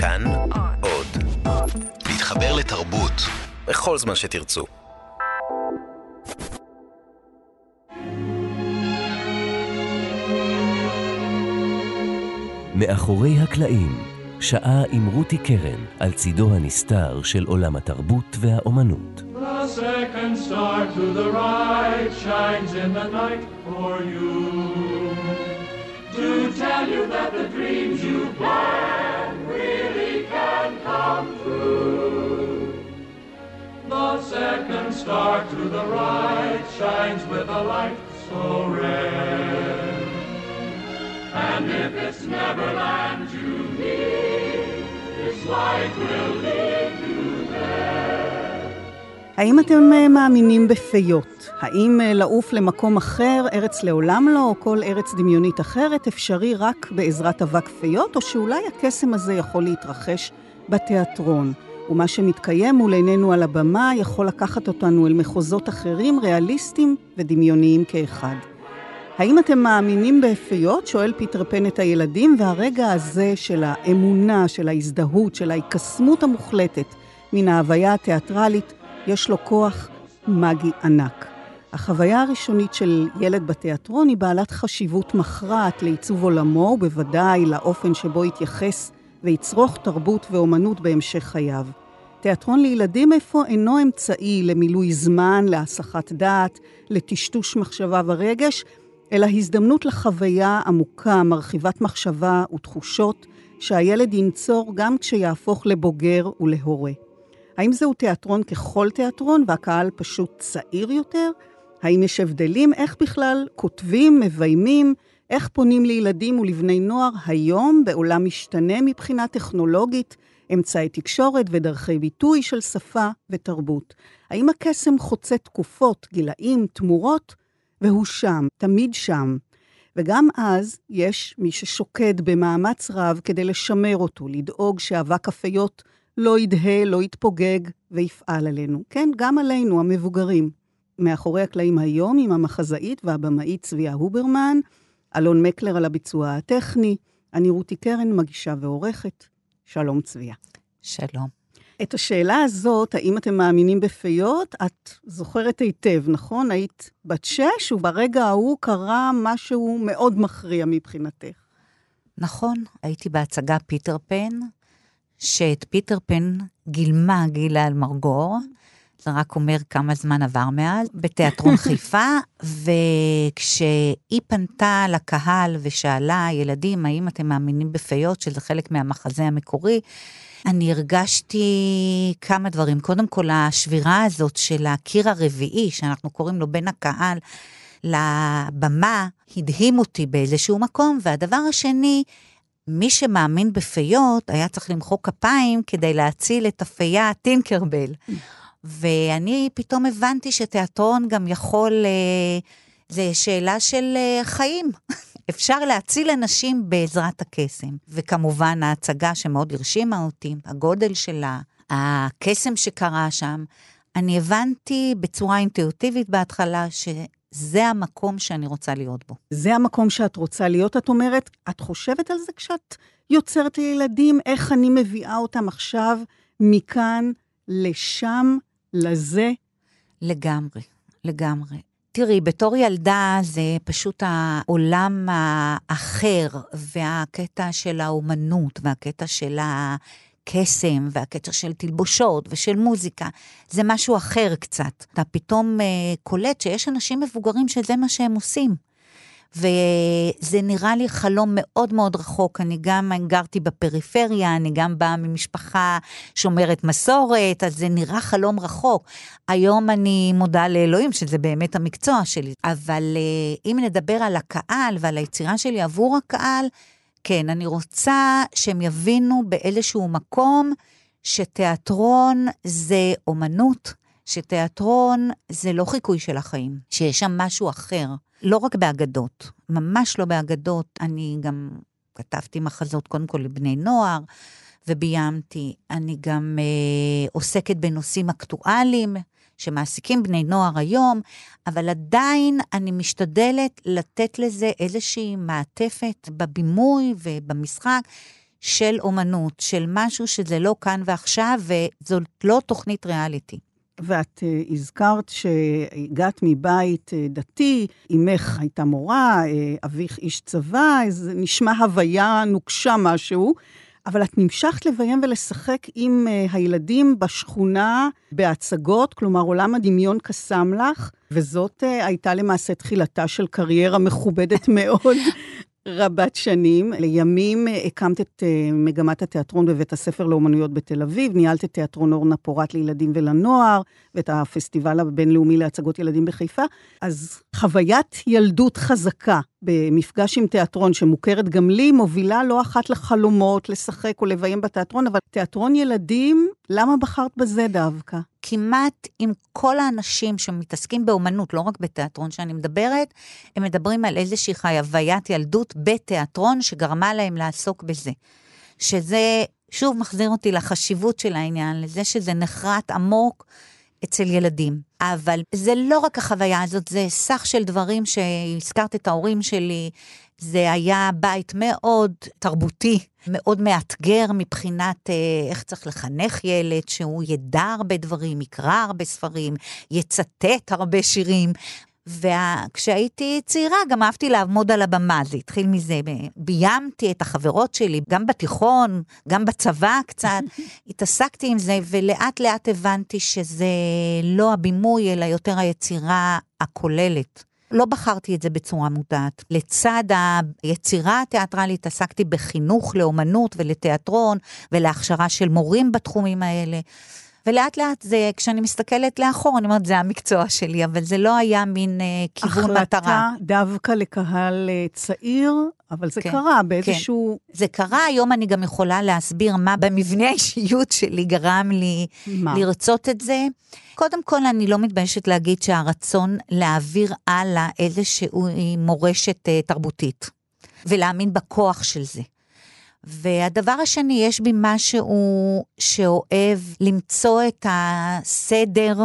כאן עוד. להתחבר לתרבות בכל זמן שתרצו. מאחורי הקלעים, שעה עם רותי קרן על צידו הנסתר של עולם התרבות והאומנות. The second star to the right shines in the night for you. To tell you that the dreams you plan really can come true. The second star to the right shines with a light so red. And if it's Neverland you need, this light will lead you there. האם אתם אה, מאמינים בפיות? האם אה, לעוף למקום אחר, ארץ לעולם לא, או כל ארץ דמיונית אחרת, אפשרי רק בעזרת אבק פיות, או שאולי הקסם הזה יכול להתרחש בתיאטרון? ומה שמתקיים מול עינינו על הבמה יכול לקחת אותנו אל מחוזות אחרים, ריאליסטיים ודמיוניים כאחד. האם אתם מאמינים בפיות? שואל פיטר פן את הילדים, והרגע הזה של האמונה, של ההזדהות, של ההיקסמות המוחלטת מן ההוויה התיאטרלית, יש לו כוח מגי ענק. החוויה הראשונית של ילד בתיאטרון היא בעלת חשיבות מכרעת לעיצוב עולמו, ובוודאי לאופן שבו יתייחס ויצרוך תרבות ואומנות בהמשך חייו. תיאטרון לילדים אפוא אינו אמצעי למילוי זמן, להסחת דעת, לטשטוש מחשבה ורגש, אלא הזדמנות לחוויה עמוקה, מרחיבת מחשבה ותחושות, שהילד ינצור גם כשיהפוך לבוגר ולהורה. האם זהו תיאטרון ככל תיאטרון והקהל פשוט צעיר יותר? האם יש הבדלים? איך בכלל כותבים, מביימים? איך פונים לילדים ולבני נוער היום בעולם משתנה מבחינה טכנולוגית, אמצעי תקשורת ודרכי ביטוי של שפה ותרבות? האם הקסם חוצה תקופות, גילאים, תמורות? והוא שם, תמיד שם. וגם אז יש מי ששוקד במאמץ רב כדי לשמר אותו, לדאוג שאבק הפיות לא ידהה, לא יתפוגג ויפעל עלינו. כן, גם עלינו, המבוגרים. מאחורי הקלעים היום עם המחזאית והבמאית צביה הוברמן, אלון מקלר על הביצוע הטכני, אני רותי קרן, מגישה ועורכת. שלום צביה. שלום. את השאלה הזאת, האם אתם מאמינים בפיות, את זוכרת היטב, נכון? היית בת שש, וברגע ההוא קרה משהו מאוד מכריע מבחינתך. נכון, הייתי בהצגה פיטר פן, שאת פיטר פן גילמה גילה אלמרגור. זה רק אומר כמה זמן עבר מאז, בתיאטרון חיפה, וכשהיא פנתה לקהל ושאלה, ילדים, האם אתם מאמינים בפיות, שזה חלק מהמחזה המקורי, אני הרגשתי כמה דברים. קודם כל, השבירה הזאת של הקיר הרביעי, שאנחנו קוראים לו בין הקהל לבמה, הדהים אותי באיזשהו מקום, והדבר השני, מי שמאמין בפיות היה צריך למחוא כפיים כדי להציל את הפייה טינקרבל. ואני פתאום הבנתי שתיאטרון גם יכול, אה, זה שאלה של אה, חיים. אפשר להציל אנשים בעזרת הקסם. וכמובן, ההצגה שמאוד הרשימה אותי, הגודל שלה, הקסם שקרה שם, אני הבנתי בצורה אינטואיטיבית בהתחלה שזה המקום שאני רוצה להיות בו. זה המקום שאת רוצה להיות, את אומרת, את חושבת על זה כשאת יוצרת לילדים, איך אני מביאה אותם עכשיו מכאן לשם, לזה? לגמרי, לגמרי. תראי, בתור ילדה זה פשוט העולם האחר, והקטע של האומנות, והקטע של הקסם, והקטע של תלבושות ושל מוזיקה, זה משהו אחר קצת. אתה פתאום uh, קולט שיש אנשים מבוגרים שזה מה שהם עושים. וזה נראה לי חלום מאוד מאוד רחוק. אני גם גרתי בפריפריה, אני גם באה ממשפחה שומרת מסורת, אז זה נראה חלום רחוק. היום אני מודה לאלוהים שזה באמת המקצוע שלי. אבל אה, אם נדבר על הקהל ועל היצירה שלי עבור הקהל, כן, אני רוצה שהם יבינו באיזשהו מקום שתיאטרון זה אומנות, שתיאטרון זה לא חיקוי של החיים, שיש שם משהו אחר. לא רק באגדות, ממש לא באגדות, אני גם כתבתי מחזות קודם כל לבני נוער, וביימתי. אני גם אה, עוסקת בנושאים אקטואליים שמעסיקים בני נוער היום, אבל עדיין אני משתדלת לתת לזה איזושהי מעטפת בבימוי ובמשחק, של אומנות, של משהו שזה לא כאן ועכשיו, וזאת לא תוכנית ריאליטי. ואת uh, הזכרת שהגעת מבית uh, דתי, אמך הייתה מורה, uh, אביך איש צבא, זה נשמע הוויה נוקשה משהו, אבל את נמשכת לביים ולשחק עם הילדים בשכונה בהצגות, כלומר עולם הדמיון קסם לך, וזאת הייתה למעשה תחילתה של קריירה מכובדת מאוד רבת שנים. לימים אה, הקמת את אה, מגמת התיאטרון בבית הספר לאומנויות בתל אביב, ניהלת את תיאטרון אורנה פורת לילדים ולנוער, ואת הפסטיבל הבינלאומי להצגות ילדים בחיפה. אז חוויית ילדות חזקה במפגש עם תיאטרון שמוכרת גם לי, מובילה לא אחת לחלומות, לשחק או לביים בתיאטרון, אבל תיאטרון ילדים, למה בחרת בזה דווקא? כמעט עם כל האנשים שמתעסקים באומנות, לא רק בתיאטרון שאני מדברת, הם מדברים על איזושהי חוויית ילדות בתיאטרון שגרמה להם לעסוק בזה. שזה, שוב מחזיר אותי לחשיבות של העניין, לזה שזה נחרט עמוק אצל ילדים. אבל זה לא רק החוויה הזאת, זה סך של דברים שהזכרת את ההורים שלי, זה היה בית מאוד תרבותי, מאוד מאתגר מבחינת אה, איך צריך לחנך ילד, שהוא ידע הרבה דברים, יקרא הרבה ספרים, יצטט הרבה שירים. וכשהייתי צעירה גם אהבתי לעמוד על הבמה, זה התחיל מזה, ביימתי את החברות שלי, גם בתיכון, גם בצבא קצת, התעסקתי עם זה, ולאט לאט הבנתי שזה לא הבימוי, אלא יותר היצירה הכוללת. לא בחרתי את זה בצורה מודעת. לצד היצירה התיאטרלית עסקתי בחינוך לאומנות ולתיאטרון ולהכשרה של מורים בתחומים האלה. ולאט לאט זה, כשאני מסתכלת לאחור, אני אומרת, זה המקצוע שלי, אבל זה לא היה מין אה, כיוון החלטה מטרה. החלטה דווקא לקהל אה, צעיר, אבל זה כן, קרה באיזשהו... כן. זה קרה, היום אני גם יכולה להסביר מה במבנה האישיות שלי גרם לי מה? לרצות את זה. קודם כל, אני לא מתביישת להגיד שהרצון להעביר הלאה איזושהי מורשת אה, תרבותית, ולהאמין בכוח של זה. והדבר השני, יש בי משהו שאוהב למצוא את הסדר,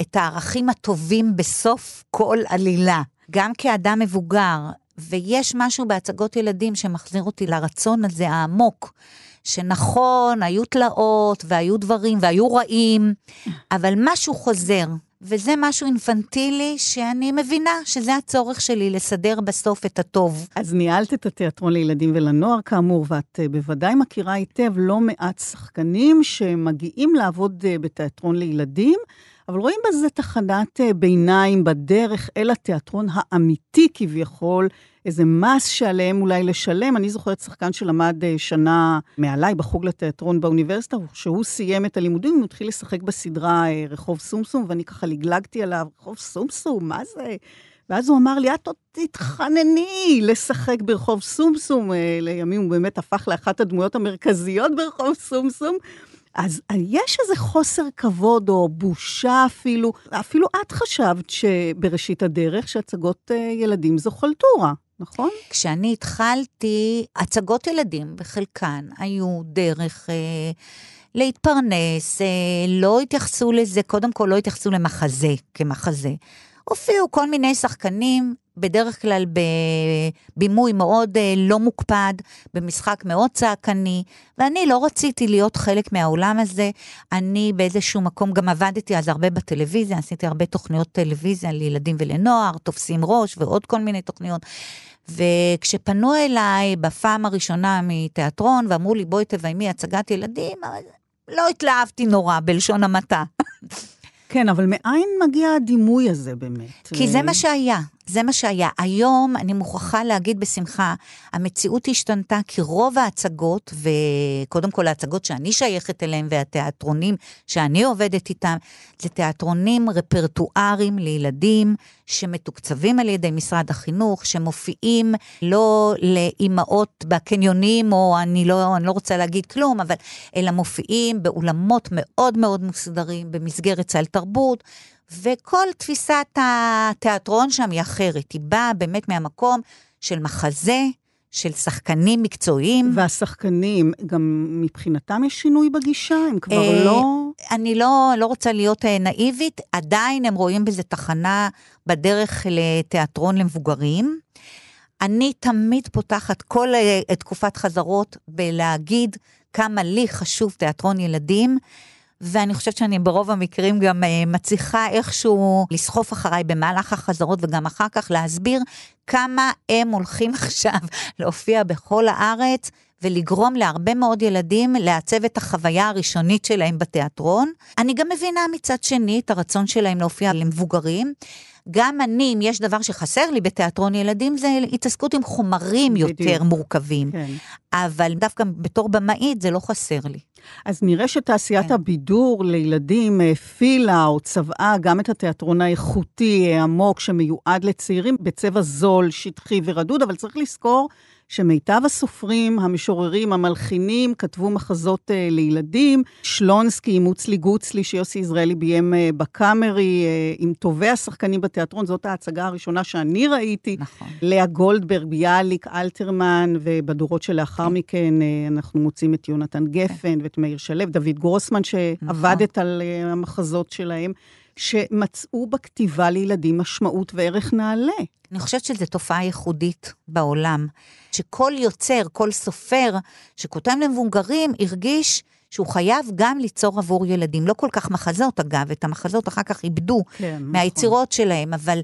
את הערכים הטובים בסוף כל עלילה. גם כאדם מבוגר, ויש משהו בהצגות ילדים שמחזיר אותי לרצון הזה העמוק, שנכון, היו תלאות, והיו דברים, והיו רעים, אבל משהו חוזר. וזה משהו אינפנטילי שאני מבינה שזה הצורך שלי לסדר בסוף את הטוב. אז ניהלת את התיאטרון לילדים ולנוער, כאמור, ואת אה, בוודאי מכירה היטב לא מעט שחקנים שמגיעים לעבוד אה, בתיאטרון לילדים, אבל רואים בזה תחנת אה, ביניים בדרך אל התיאטרון האמיתי כביכול, איזה מס שעליהם אולי לשלם. אני זוכרת שחקן שלמד אה, שנה מעליי בחוג לתיאטרון באוניברסיטה, שהוא סיים את הלימודים, הוא התחיל לשחק בסדרה אה, רחוב סומסום, ואני ככה לגלגתי עליו, רחוב סומסום, מה זה? ואז הוא אמר לי, את עוד תתחנני לשחק ברחוב סומסום. לימים הוא באמת הפך לאחת הדמויות המרכזיות ברחוב סומסום. אז יש איזה חוסר כבוד או בושה אפילו, אפילו את חשבת שבראשית הדרך שהצגות ילדים זו חלטורה. נכון? כשאני התחלתי, הצגות ילדים בחלקן היו דרך אה, להתפרנס, אה, לא התייחסו לזה, קודם כל לא התייחסו למחזה כמחזה. הופיעו כל מיני שחקנים, בדרך כלל בבימוי מאוד אה, לא מוקפד, במשחק מאוד צעקני, ואני לא רציתי להיות חלק מהעולם הזה. אני באיזשהו מקום גם עבדתי אז הרבה בטלוויזיה, עשיתי הרבה תוכניות טלוויזיה לילדים ולנוער, תופסים ראש ועוד כל מיני תוכניות. וכשפנו אליי בפעם הראשונה מתיאטרון ואמרו לי, בואי תביימי הצגת ילדים, לא התלהבתי נורא, בלשון המעטה. כן, אבל מאין מגיע הדימוי הזה באמת? כי זה מה שהיה. זה מה שהיה. היום, אני מוכרחה להגיד בשמחה, המציאות השתנתה כי רוב ההצגות, וקודם כל ההצגות שאני שייכת אליהם והתיאטרונים שאני עובדת איתם, זה תיאטרונים רפרטואריים לילדים שמתוקצבים על ידי משרד החינוך, שמופיעים לא לאימהות בקניונים, או אני לא, אני לא רוצה להגיד כלום, אבל אלא מופיעים באולמות מאוד מאוד מסודרים, במסגרת סל תרבות. וכל תפיסת התיאטרון שם היא אחרת, היא באה באמת מהמקום של מחזה, של שחקנים מקצועיים. והשחקנים, גם מבחינתם יש שינוי בגישה? הם כבר אה, לא... אני לא, לא רוצה להיות אה, נאיבית, עדיין הם רואים בזה תחנה בדרך לתיאטרון למבוגרים. אני תמיד פותחת כל uh, תקופת חזרות בלהגיד כמה לי חשוב תיאטרון ילדים. ואני חושבת שאני ברוב המקרים גם uh, מצליחה איכשהו לסחוף אחריי במהלך החזרות וגם אחר כך להסביר כמה הם הולכים עכשיו להופיע בכל הארץ ולגרום להרבה מאוד ילדים לעצב את החוויה הראשונית שלהם בתיאטרון. אני גם מבינה מצד שני את הרצון שלהם להופיע למבוגרים. גם אני, אם יש דבר שחסר לי בתיאטרון ילדים, זה התעסקות עם חומרים בדיוק. יותר מורכבים. כן. אבל דווקא בתור במאית זה לא חסר לי. אז נראה שתעשיית כן. הבידור לילדים הפעילה או צבעה גם את התיאטרון האיכותי, העמוק, שמיועד לצעירים, בצבע זול, שטחי ורדוד, אבל צריך לזכור שמיטב הסופרים, המשוררים, המלחינים, כתבו מחזות uh, לילדים. שלונסקי, מוצלי גוצלי, שיוסי יזרעאלי ביים uh, בקאמרי, uh, עם טובי השחקנים בתיאטרון, זאת ההצגה הראשונה שאני ראיתי. נכון. לאה גולדברג, ביאליק, אלתרמן, ובדורות שלאחר כן. מכן אנחנו מוצאים את יונתן גפן כן. ואת מאיר שלו, דוד גרוסמן, שעבדת נכון. על המחזות שלהם. שמצאו בכתיבה לילדים משמעות וערך נעלה. אני חושבת שזו תופעה ייחודית בעולם, שכל יוצר, כל סופר שכותב למבוגרים, הרגיש שהוא חייב גם ליצור עבור ילדים. לא כל כך מחזות, אגב, את המחזות אחר כך איבדו כן, מהיצירות נכון. שלהם, אבל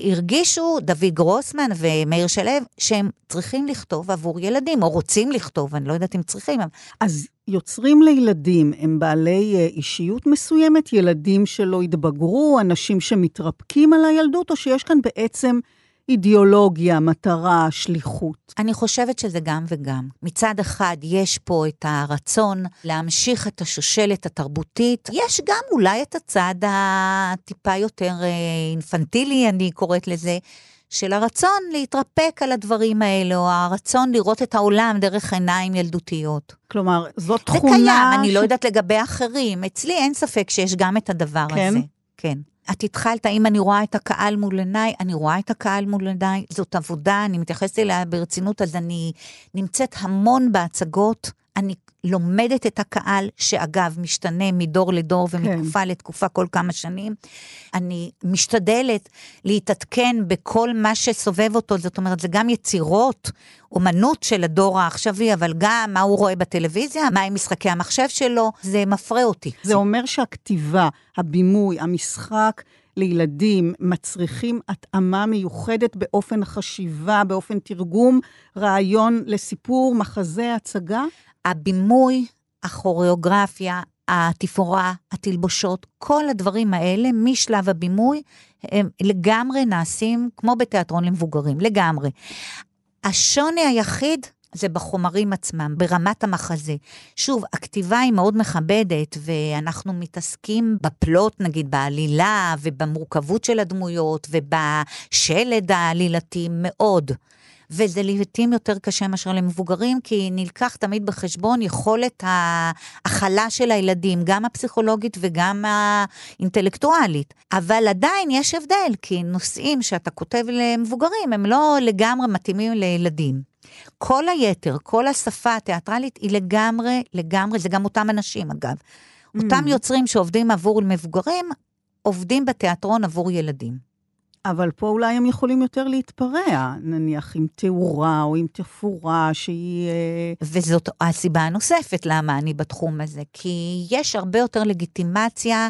הרגישו דוד גרוסמן ומאיר שלו שהם צריכים לכתוב עבור ילדים, או רוצים לכתוב, אני לא יודעת אם צריכים. אז יוצרים לילדים הם בעלי אה, אישיות מסוימת, ילדים שלא התבגרו, אנשים שמתרפקים על הילדות, או שיש כאן בעצם אידיאולוגיה, מטרה, שליחות? אני חושבת שזה גם וגם. מצד אחד, יש פה את הרצון להמשיך את השושלת התרבותית. יש גם אולי את הצד הטיפה יותר אה, אינפנטילי, אני קוראת לזה, של הרצון להתרפק על הדברים האלה, או הרצון לראות את העולם דרך עיניים ילדותיות. כלומר, זאת תכונה... זה קיים, ש... אני לא יודעת לגבי אחרים. אצלי אין ספק שיש גם את הדבר כן? הזה. כן. את התחלת, אם אני רואה את הקהל מול עיניי, אני רואה את הקהל מול עיניי, זאת עבודה, אני מתייחסת אליה ברצינות, אז אני נמצאת המון בהצגות, אני לומדת את הקהל, שאגב, משתנה מדור לדור ומתקופה כן. לתקופה כל כמה שנים. אני משתדלת להתעדכן בכל מה שסובב אותו, זאת אומרת, זה גם יצירות, אומנות של הדור העכשווי, אבל גם מה הוא רואה בטלוויזיה, מה עם משחקי המחשב שלו, זה מפרה אותי. זה אומר שהכתיבה, הבימוי, המשחק, לילדים מצריכים התאמה מיוחדת באופן החשיבה, באופן תרגום, רעיון לסיפור, מחזה, הצגה? הבימוי, הכוריאוגרפיה, התפאורה, התלבושות, כל הדברים האלה משלב הבימוי, הם לגמרי נעשים כמו בתיאטרון למבוגרים, לגמרי. השוני היחיד זה בחומרים עצמם, ברמת המחזה. שוב, הכתיבה היא מאוד מכבדת, ואנחנו מתעסקים בפלוט, נגיד, בעלילה, ובמורכבות של הדמויות, ובשלד העלילתי מאוד. וזה לעיתים יותר קשה מאשר למבוגרים, כי נלקח תמיד בחשבון יכולת ההכלה של הילדים, גם הפסיכולוגית וגם האינטלקטואלית. אבל עדיין יש הבדל, כי נושאים שאתה כותב למבוגרים הם לא לגמרי מתאימים לילדים. כל היתר, כל השפה התיאטרלית היא לגמרי, לגמרי, זה גם אותם אנשים אגב. אותם mm. יוצרים שעובדים עבור מבוגרים, עובדים בתיאטרון עבור ילדים. אבל פה אולי הם יכולים יותר להתפרע, נניח עם תאורה או עם תפאורה שהיא... אה, וזאת הסיבה הנוספת למה אני בתחום הזה, כי יש הרבה יותר לגיטימציה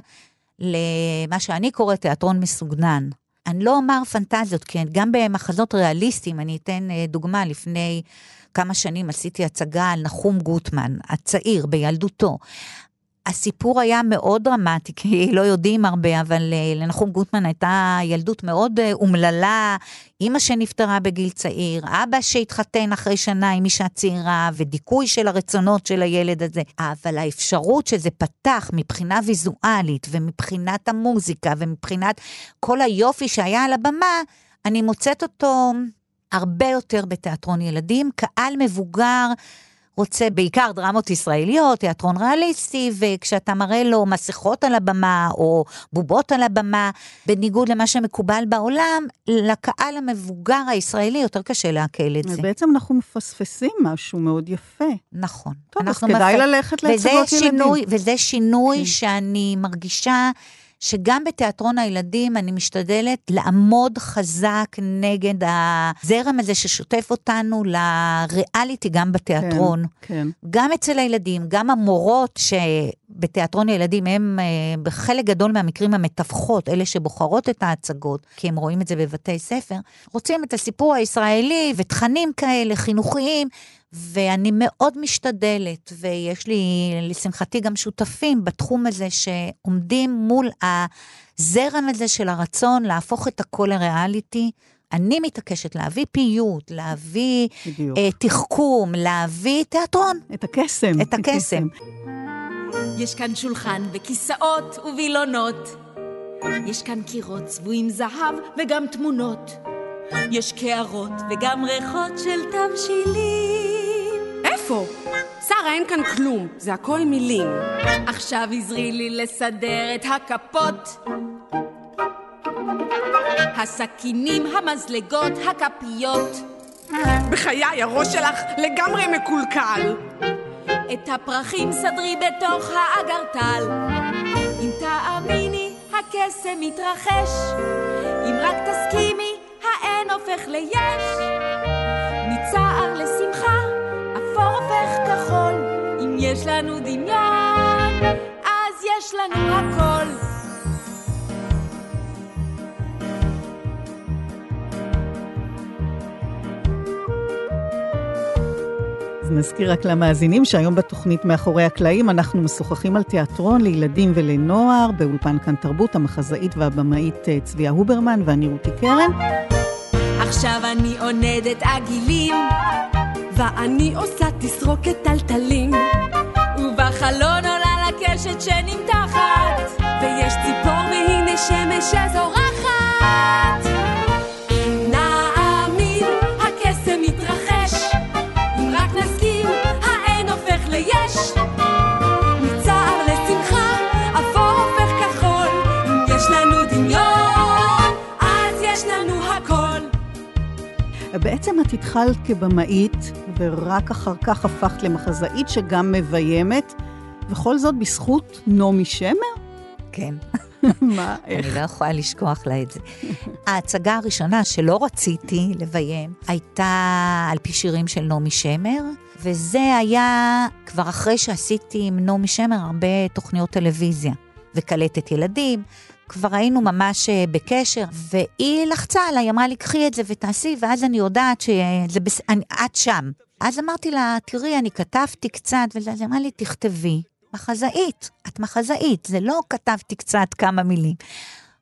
למה שאני קוראת תיאטרון מסוגנן. אני לא אומר פנטזיות, כי גם במחזות ריאליסטיים, אני אתן אה, דוגמה, לפני כמה שנים עשיתי הצגה על נחום גוטמן, הצעיר, בילדותו. הסיפור היה מאוד דרמטי, כי לא יודעים הרבה, אבל אה, לנחום גוטמן הייתה ילדות מאוד אה, אומללה, אימא שנפטרה בגיל צעיר, אבא שהתחתן אחרי שנה עם אישה צעירה, ודיכוי של הרצונות של הילד הזה. אבל האפשרות שזה פתח מבחינה ויזואלית, ומבחינת המוזיקה, ומבחינת כל היופי שהיה על הבמה, אני מוצאת אותו הרבה יותר בתיאטרון ילדים, קהל מבוגר. רוצה בעיקר דרמות ישראליות, תיאטרון ריאליסטי, וכשאתה מראה לו מסכות על הבמה או בובות על הבמה, בניגוד למה שמקובל בעולם, לקהל המבוגר הישראלי יותר קשה לעכל את זה. בעצם אנחנו מפספסים משהו מאוד יפה. נכון. טוב, אז כדאי מפ... ללכת להצגות ילדים. שינוי, וזה שינוי כן. שאני מרגישה... שגם בתיאטרון הילדים אני משתדלת לעמוד חזק נגד הזרם הזה ששוטף אותנו לריאליטי גם בתיאטרון. כן, כן. גם אצל הילדים, גם המורות שבתיאטרון הילדים הם אה, בחלק גדול מהמקרים המתווכות, אלה שבוחרות את ההצגות, כי הם רואים את זה בבתי ספר, רוצים את הסיפור הישראלי ותכנים כאלה, חינוכיים. ואני מאוד משתדלת, ויש לי, לשמחתי, גם שותפים בתחום הזה שעומדים מול הזרם הזה של הרצון להפוך את הכל לריאליטי. אני מתעקשת להביא פיוט, להביא אה, תחכום, להביא תיאטרון. את הקסם. את הקסם. יש כאן שולחן וכיסאות ווילונות. יש כאן קירות צבועים זהב וגם תמונות. יש קערות וגם ריחות של תבשילים. איפה? שרה, אין כאן כלום, זה הכל מילים. עכשיו עזרי לי לסדר את הכפות. הסכינים, המזלגות, הכפיות. בחיי, הראש שלך לגמרי מקולקל. את הפרחים סדרי בתוך האגרטל. אם תאמיני, הקסם מתרחש. אם רק תסכימי, האין הופך ליש. יש לנו דמיון, אז יש לנו הכל. אז נזכיר רק למאזינים שהיום בתוכנית מאחורי הקלעים אנחנו משוחחים על תיאטרון לילדים ולנוער באולפן כאן תרבות, המחזאית והבמאית אה, צביה הוברמן ואני רותי קרן. עכשיו אני עונדת עגילים, ואני עושה תסרוקת טלטלים, ובחלון עולה לקשת שנמתחת, ויש ציפור והנה שמש שזורחת. בעצם את התחלת כבמאית, ורק אחר כך הפכת למחזאית שגם מביימת, וכל זאת בזכות נעמי שמר? כן. מה, איך? אני לא יכולה לשכוח לה את זה. ההצגה הראשונה שלא רציתי לביים הייתה על פי שירים של נעמי שמר, וזה היה כבר אחרי שעשיתי עם נעמי שמר הרבה תוכניות טלוויזיה וקלטת ילדים. כבר היינו ממש אה, בקשר, והיא לחצה עליי, אמרה לי, קחי את זה ותעשי, ואז אני יודעת שזה בס... אני, את שם. אז אמרתי לה, תראי, אני כתבתי קצת, וזה, אז היא אמרה לי, תכתבי. מחזאית, את מחזאית, זה לא כתבתי קצת כמה מילים.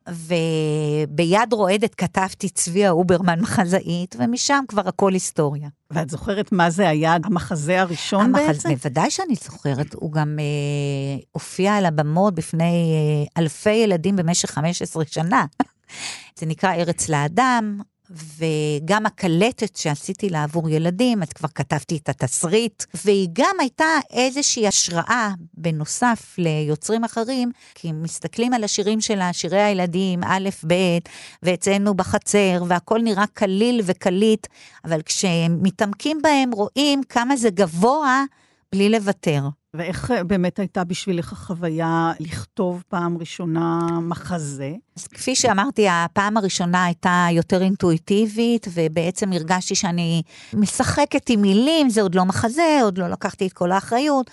וביד רועדת כתבתי צביה אוברמן מחזאית, ומשם כבר הכל היסטוריה. ואת זוכרת מה זה היה המחזה הראשון המחז... בעצם? בוודאי שאני זוכרת, הוא גם אה, הופיע על הבמות בפני אה, אלפי ילדים במשך 15 שנה. זה נקרא ארץ לאדם, וגם הקלטת שעשיתי לה עבור ילדים, אז כבר כתבתי את התסריט, והיא גם הייתה איזושהי השראה, בנוסף ליוצרים אחרים, כי מסתכלים על השירים שלה, שירי הילדים, א', ב', ואצלנו בחצר, והכל נראה קליל וקליט, אבל כשמתעמקים בהם רואים כמה זה גבוה בלי לוותר. ואיך אה, באמת הייתה בשבילך החוויה לכתוב פעם ראשונה מחזה? אז כפי שאמרתי, הפעם הראשונה הייתה יותר אינטואיטיבית, ובעצם הרגשתי שאני משחקת עם מילים, זה עוד לא מחזה, עוד לא לקחתי את כל האחריות.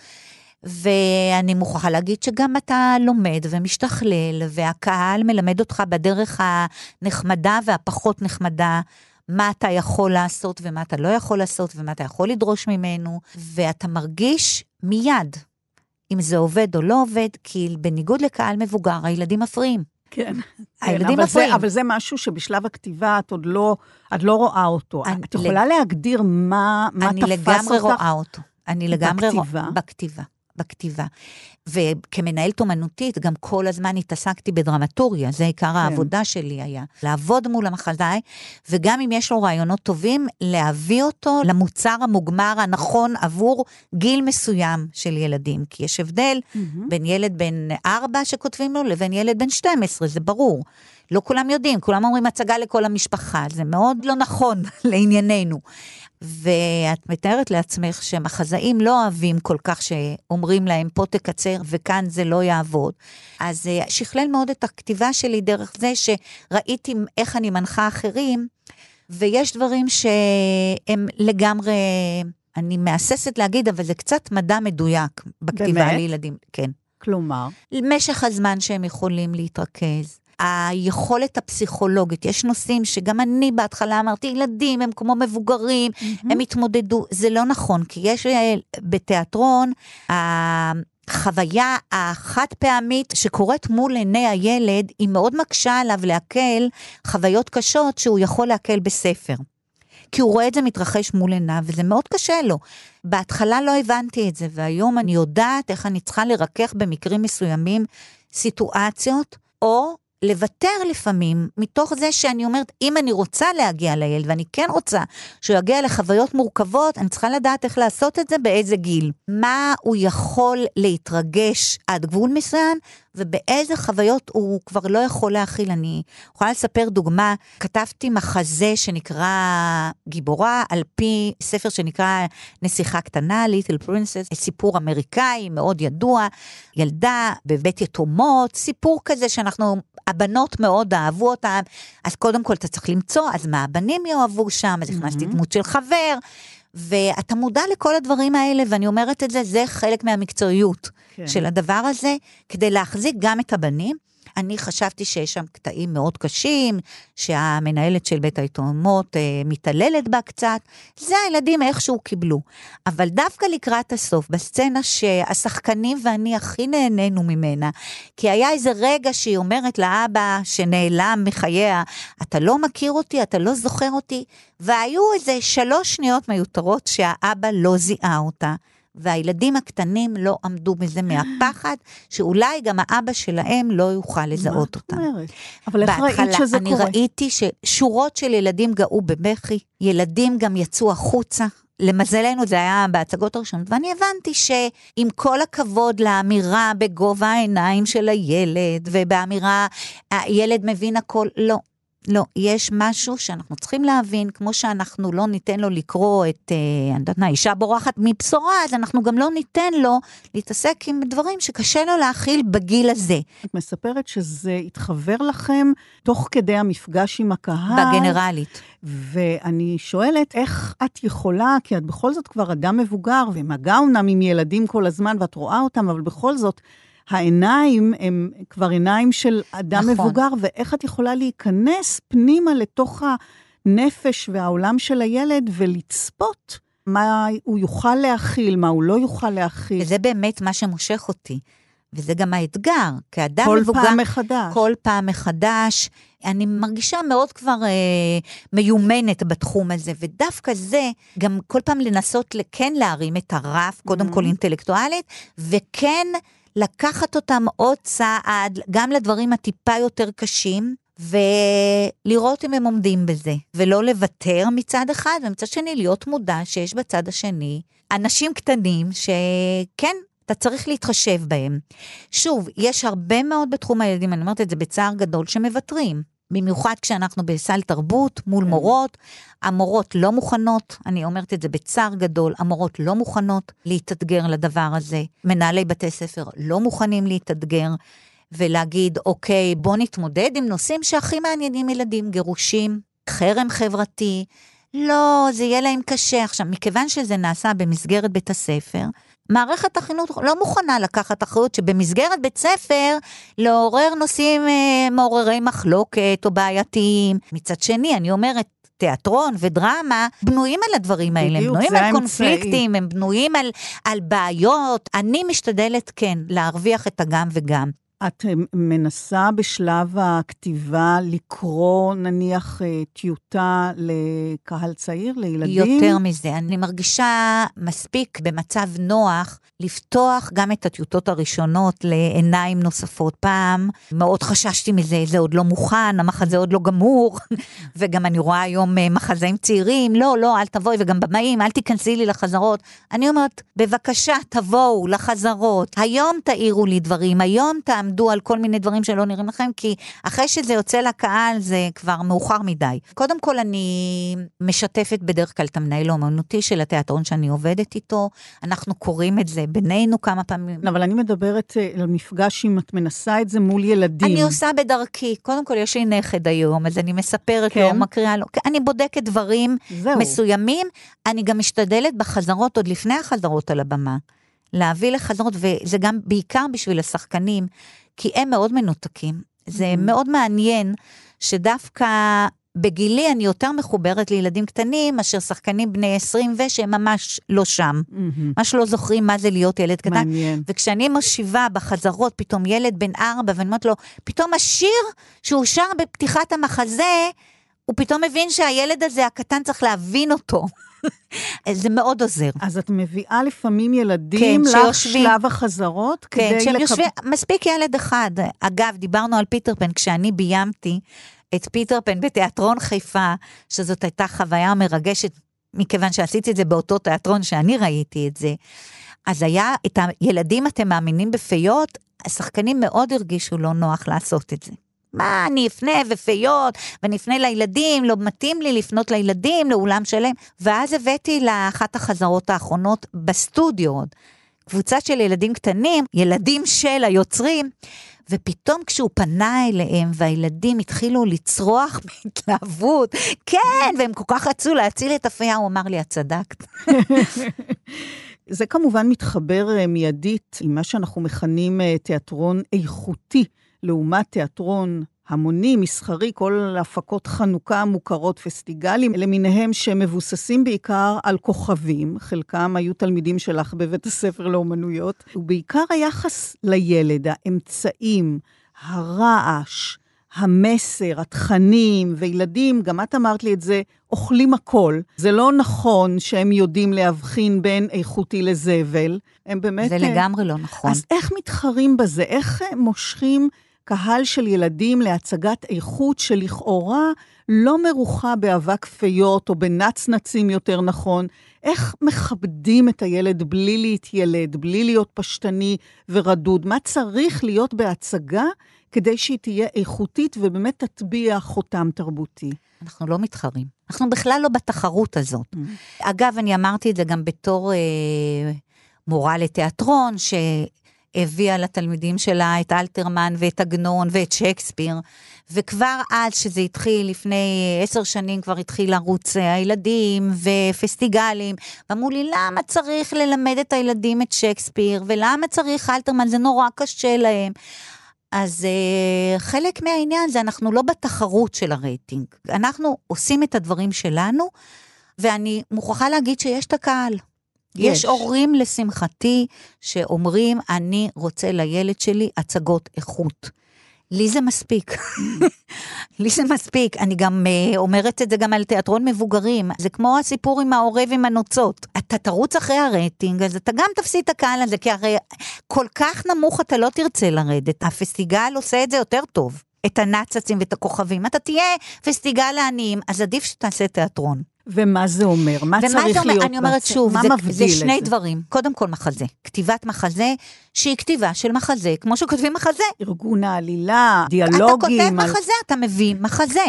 ואני מוכרחה להגיד שגם אתה לומד ומשתכלל, והקהל מלמד אותך בדרך הנחמדה והפחות נחמדה. מה אתה יכול לעשות ומה אתה לא יכול לעשות ומה אתה יכול לדרוש ממנו, ואתה מרגיש מיד אם זה עובד או לא עובד, כי בניגוד לקהל מבוגר, הילדים מפריעים. כן. הילדים אבל מפריעים. זה, אבל זה משהו שבשלב הכתיבה את עוד לא, את לא רואה אותו. אני- את יכולה להגדיר מה, מה אני תפס לגמרי אותך? רואה אותו. אני לגמרי רואה... בכתיבה? בכתיבה. וכמנהלת אומנותית, גם כל הזמן התעסקתי בדרמטוריה, זה עיקר כן. העבודה שלי היה. לעבוד מול המחזאי, וגם אם יש לו רעיונות טובים, להביא אותו למוצר המוגמר הנכון עבור גיל מסוים של ילדים. כי יש הבדל בין ילד בן 4 שכותבים לו לבין ילד בן 12, זה ברור. לא כולם יודעים, כולם אומרים הצגה לכל המשפחה, זה מאוד לא נכון לענייננו. ואת מתארת לעצמך שמחזאים לא אוהבים כל כך שאומרים להם, פה תקצר וכאן זה לא יעבוד. אז אה, שכלל מאוד את הכתיבה שלי דרך זה שראיתי איך אני מנחה אחרים, ויש דברים שהם לגמרי... אני מהססת להגיד, אבל זה קצת מדע מדויק בכתיבה באמת? לילדים. כן. כלומר, משך הזמן שהם יכולים להתרכז. היכולת הפסיכולוגית, יש נושאים שגם אני בהתחלה אמרתי, ילדים הם כמו מבוגרים, mm-hmm. הם התמודדו, זה לא נכון, כי יש אה, בתיאטרון, החוויה החד פעמית שקורית מול עיני הילד, היא מאוד מקשה עליו לעכל חוויות קשות שהוא יכול לעכל בספר. כי הוא רואה את זה מתרחש מול עיניו, וזה מאוד קשה לו. בהתחלה לא הבנתי את זה, והיום אני יודעת איך אני צריכה לרכך במקרים מסוימים סיטואציות, או לוותר לפעמים, מתוך זה שאני אומרת, אם אני רוצה להגיע לילד, ואני כן רוצה שהוא יגיע לחוויות מורכבות, אני צריכה לדעת איך לעשות את זה, באיזה גיל. מה הוא יכול להתרגש עד גבול מסוים, ובאיזה חוויות הוא כבר לא יכול להכיל. אני יכולה לספר דוגמה, כתבתי מחזה שנקרא גיבורה, על פי ספר שנקרא נסיכה קטנה, Little Princess, סיפור אמריקאי מאוד ידוע, ילדה בבית יתומות, סיפור כזה שאנחנו, הבנות מאוד אהבו אותם, אז קודם כל אתה צריך למצוא, אז מה הבנים יאהבו שם, אז הכנסתי דמות של חבר. ואתה מודע לכל הדברים האלה, ואני אומרת את זה, זה חלק מהמקצועיות כן. של הדבר הזה, כדי להחזיק גם את הבנים. אני חשבתי שיש שם קטעים מאוד קשים, שהמנהלת של בית היתומות אה, מתעללת בה קצת, זה הילדים איכשהו קיבלו. אבל דווקא לקראת הסוף, בסצנה שהשחקנים ואני הכי נהנינו ממנה, כי היה איזה רגע שהיא אומרת לאבא שנעלם מחייה, אתה לא מכיר אותי, אתה לא זוכר אותי, והיו איזה שלוש שניות מיותרות שהאבא לא זיהה אותה. והילדים הקטנים לא עמדו בזה מהפחד, שאולי גם האבא שלהם לא יוכל לזהות אותם. מה את אומרת? אבל איך ראית שזה אני קורה? אני ראיתי ששורות של ילדים גאו בבכי, ילדים גם יצאו החוצה. למזלנו זה היה בהצגות הראשונות, ואני הבנתי שעם כל הכבוד לאמירה בגובה העיניים של הילד, ובאמירה, הילד מבין הכל, לא. לא, יש משהו שאנחנו צריכים להבין, כמו שאנחנו לא ניתן לו לקרוא את, אה, אני יודעת מה, אישה בורחת מבשורה, אז אנחנו גם לא ניתן לו להתעסק עם דברים שקשה לו להכיל בגיל הזה. את מספרת שזה התחבר לכם תוך כדי המפגש עם הקהל. בגנרלית. ואני שואלת, איך את יכולה, כי את בכל זאת כבר אדם מבוגר, ומגע אומנם עם ילדים כל הזמן, ואת רואה אותם, אבל בכל זאת, העיניים הם כבר עיניים של אדם נכון. מבוגר, ואיך את יכולה להיכנס פנימה לתוך הנפש והעולם של הילד ולצפות מה הוא יוכל להכיל, מה הוא לא יוכל להכיל. וזה באמת מה שמושך אותי. וזה גם האתגר, כאדם כל מבוגר... כל פעם מחדש. כל פעם מחדש. אני מרגישה מאוד כבר אה, מיומנת בתחום הזה, ודווקא זה, גם כל פעם לנסות כן להרים את הרף, קודם mm-hmm. כל אינטלקטואלית, וכן לקחת אותם עוד צעד, גם לדברים הטיפה יותר קשים, ולראות אם הם עומדים בזה, ולא לוותר מצד אחד, ומצד שני להיות מודע שיש בצד השני אנשים קטנים שכן, אתה צריך להתחשב בהם. שוב, יש הרבה מאוד בתחום הילדים, אני אומרת את זה בצער גדול, שמוותרים. במיוחד כשאנחנו בסל תרבות מול. מורות, המורות לא מוכנות, אני אומרת את זה בצער גדול, המורות לא מוכנות להתאתגר לדבר הזה. מנהלי בתי ספר לא מוכנים להתאתגר. ולהגיד, אוקיי, בוא נתמודד עם נושאים שהכי מעניינים ילדים, גירושים, חרם חברתי. לא, זה יהיה להם קשה. עכשיו, מכיוון שזה נעשה במסגרת בית הספר, מערכת החינוך לא מוכנה לקחת אחריות שבמסגרת בית ספר לעורר נושאים אה, מעוררי מחלוקת או בעייתיים. מצד שני, אני אומרת, תיאטרון ודרמה בנויים על הדברים האלה, בדיוק, הם בנויים על קונפליקטים, הם בנויים על, על בעיות. אני משתדלת, כן, להרוויח את הגם וגם. את מנסה בשלב הכתיבה לקרוא נניח אה, טיוטה לקהל צעיר, לילדים? יותר מזה, אני מרגישה מספיק במצב נוח לפתוח גם את הטיוטות הראשונות לעיניים נוספות. פעם מאוד חששתי מזה, זה עוד לא מוכן, המחזה עוד לא גמור, וגם אני רואה היום אה, מחזאים צעירים, לא, לא, אל תבואי, וגם במאים, אל תיכנסי לי לחזרות. אני אומרת, בבקשה, תבואו לחזרות, היום תאירו לי דברים, היום תעמדו. תעמדו על כל מיני דברים שלא נראים לכם, כי אחרי שזה יוצא לקהל זה כבר מאוחר מדי. קודם כל, אני משתפת בדרך כלל את המנהל האומנותי של התיאטרון שאני עובדת איתו, אנחנו קוראים את זה בינינו כמה פעמים. אבל אני מדברת אה, על מפגש אם את מנסה את זה מול ילדים. אני עושה בדרכי, קודם כל יש לי נכד היום, אז אני מספרת כן. לו, מקריאה לו, אני בודקת דברים זהו. מסוימים, אני גם משתדלת בחזרות, עוד לפני החזרות על הבמה, להביא לחזרות, וזה גם בעיקר בשביל השחקנים, כי הם מאוד מנותקים. זה מאוד מעניין שדווקא בגילי אני יותר מחוברת לילדים קטנים מאשר שחקנים בני 20 ושהם ממש לא שם. מהמם. ממש לא זוכרים מה זה להיות ילד קטן. מעניין. וכשאני מושיבה בחזרות פתאום ילד בן ארבע, ואני אומרת לו, פתאום השיר שהוא שר בפתיחת המחזה, הוא פתאום מבין שהילד הזה, הקטן, צריך להבין אותו. זה מאוד עוזר. אז את מביאה לפעמים ילדים כן, לך שיושבים- שלב החזרות, כן, כדי כשהם לקב- יושבים, מספיק ילד אחד. אגב, דיברנו על פיטר פן, כשאני ביימתי את פיטר פן בתיאטרון חיפה, שזאת הייתה חוויה מרגשת, מכיוון שעשיתי את זה באותו תיאטרון שאני ראיתי את זה. אז היה את הילדים, אתם מאמינים בפיות? השחקנים מאוד הרגישו לא נוח לעשות את זה. מה, אני אפנה ופיות, ואני אפנה לילדים, לא מתאים לי לפנות לילדים, לאולם שלם. ואז הבאתי לאחת החזרות האחרונות בסטודיו עוד, קבוצה של ילדים קטנים, ילדים של היוצרים, ופתאום כשהוא פנה אליהם והילדים התחילו לצרוח בהתלהבות, כן, והם כל כך רצו להציל את הפיה, הוא אמר לי, את צדקת. זה כמובן מתחבר אה, מיידית עם מה שאנחנו מכנים אה, תיאטרון איכותי, לעומת תיאטרון המוני, מסחרי, כל הפקות חנוכה המוכרות, פסטיגלים למיניהם שמבוססים בעיקר על כוכבים, חלקם היו תלמידים שלך בבית הספר לאומנויות, ובעיקר היחס לילד, האמצעים, הרעש, המסר, התכנים, וילדים, גם את אמרת לי את זה, אוכלים הכל. זה לא נכון שהם יודעים להבחין בין איכותי לזבל. הם באמת... זה אה, לגמרי לא נכון. אז איך מתחרים בזה? איך אה, מושכים קהל של ילדים להצגת איכות שלכאורה לא מרוחה באבק פיות או בנצנצים יותר נכון? איך מכבדים את הילד בלי להתיילד, בלי להיות פשטני ורדוד? מה צריך להיות בהצגה כדי שהיא תהיה איכותית ובאמת תטביע חותם תרבותי? אנחנו לא מתחרים. אנחנו בכלל לא בתחרות הזאת. אגב, אני אמרתי את זה גם בתור אה, מורה לתיאטרון, שהביאה לתלמידים שלה את אלתרמן ואת עגנון ואת שייקספיר, וכבר אז, שזה התחיל לפני עשר שנים, כבר התחיל ערוץ אה, הילדים ופסטיגלים, ואמרו לי, למה צריך ללמד את הילדים את שייקספיר, ולמה צריך אלתרמן, זה נורא קשה להם. אז uh, חלק מהעניין זה אנחנו לא בתחרות של הרייטינג. אנחנו עושים את הדברים שלנו, ואני מוכרחה להגיד שיש את הקהל. יש. יש. הורים, לשמחתי, שאומרים, אני רוצה לילד שלי הצגות איכות. לי זה מספיק. לי זה מספיק. אני גם uh, אומרת את זה גם על תיאטרון מבוגרים. זה כמו הסיפור עם העורב עם הנוצות. אתה תרוץ אחרי הרייטינג, אז אתה גם תפסיד את הקהל הזה, כי הרי כל כך נמוך אתה לא תרצה לרדת. הפסטיגל עושה את זה יותר טוב. את הנאצצים ואת הכוכבים. אתה תהיה פסטיגל לעניים, אז עדיף שתעשה תיאטרון. ומה זה אומר? מה צריך זה אומר? להיות? אני אומרת שוב, זה, זה שני זה? דברים. קודם כל מחזה. כתיבת מחזה, שהיא כתיבה של מחזה, כמו שכותבים מחזה. ארגון העלילה, אתה דיאלוגים. כותב על- מחזה, אתה מביא מחזה.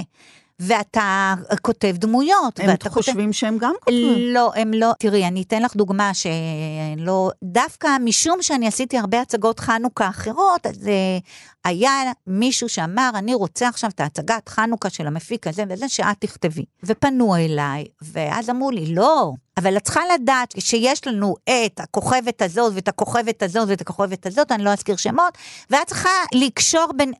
ואתה כותב דמויות. הם ואתה כותב... חושבים שהם גם כותבים. לא, הם לא. תראי, אני אתן לך דוגמה שלא... דווקא משום שאני עשיתי הרבה הצגות חנוכה אחרות, אז אה, היה מישהו שאמר, אני רוצה עכשיו את ההצגת חנוכה של המפיק הזה וזה, שאת תכתבי. ופנו אליי, ואז אמרו לי, לא, אבל את צריכה לדעת שיש לנו את הכוכבת הזאת ואת הכוכבת הזאת ואת הכוכבת הזאת, אני לא אזכיר שמות, ואת צריכה לקשור בין...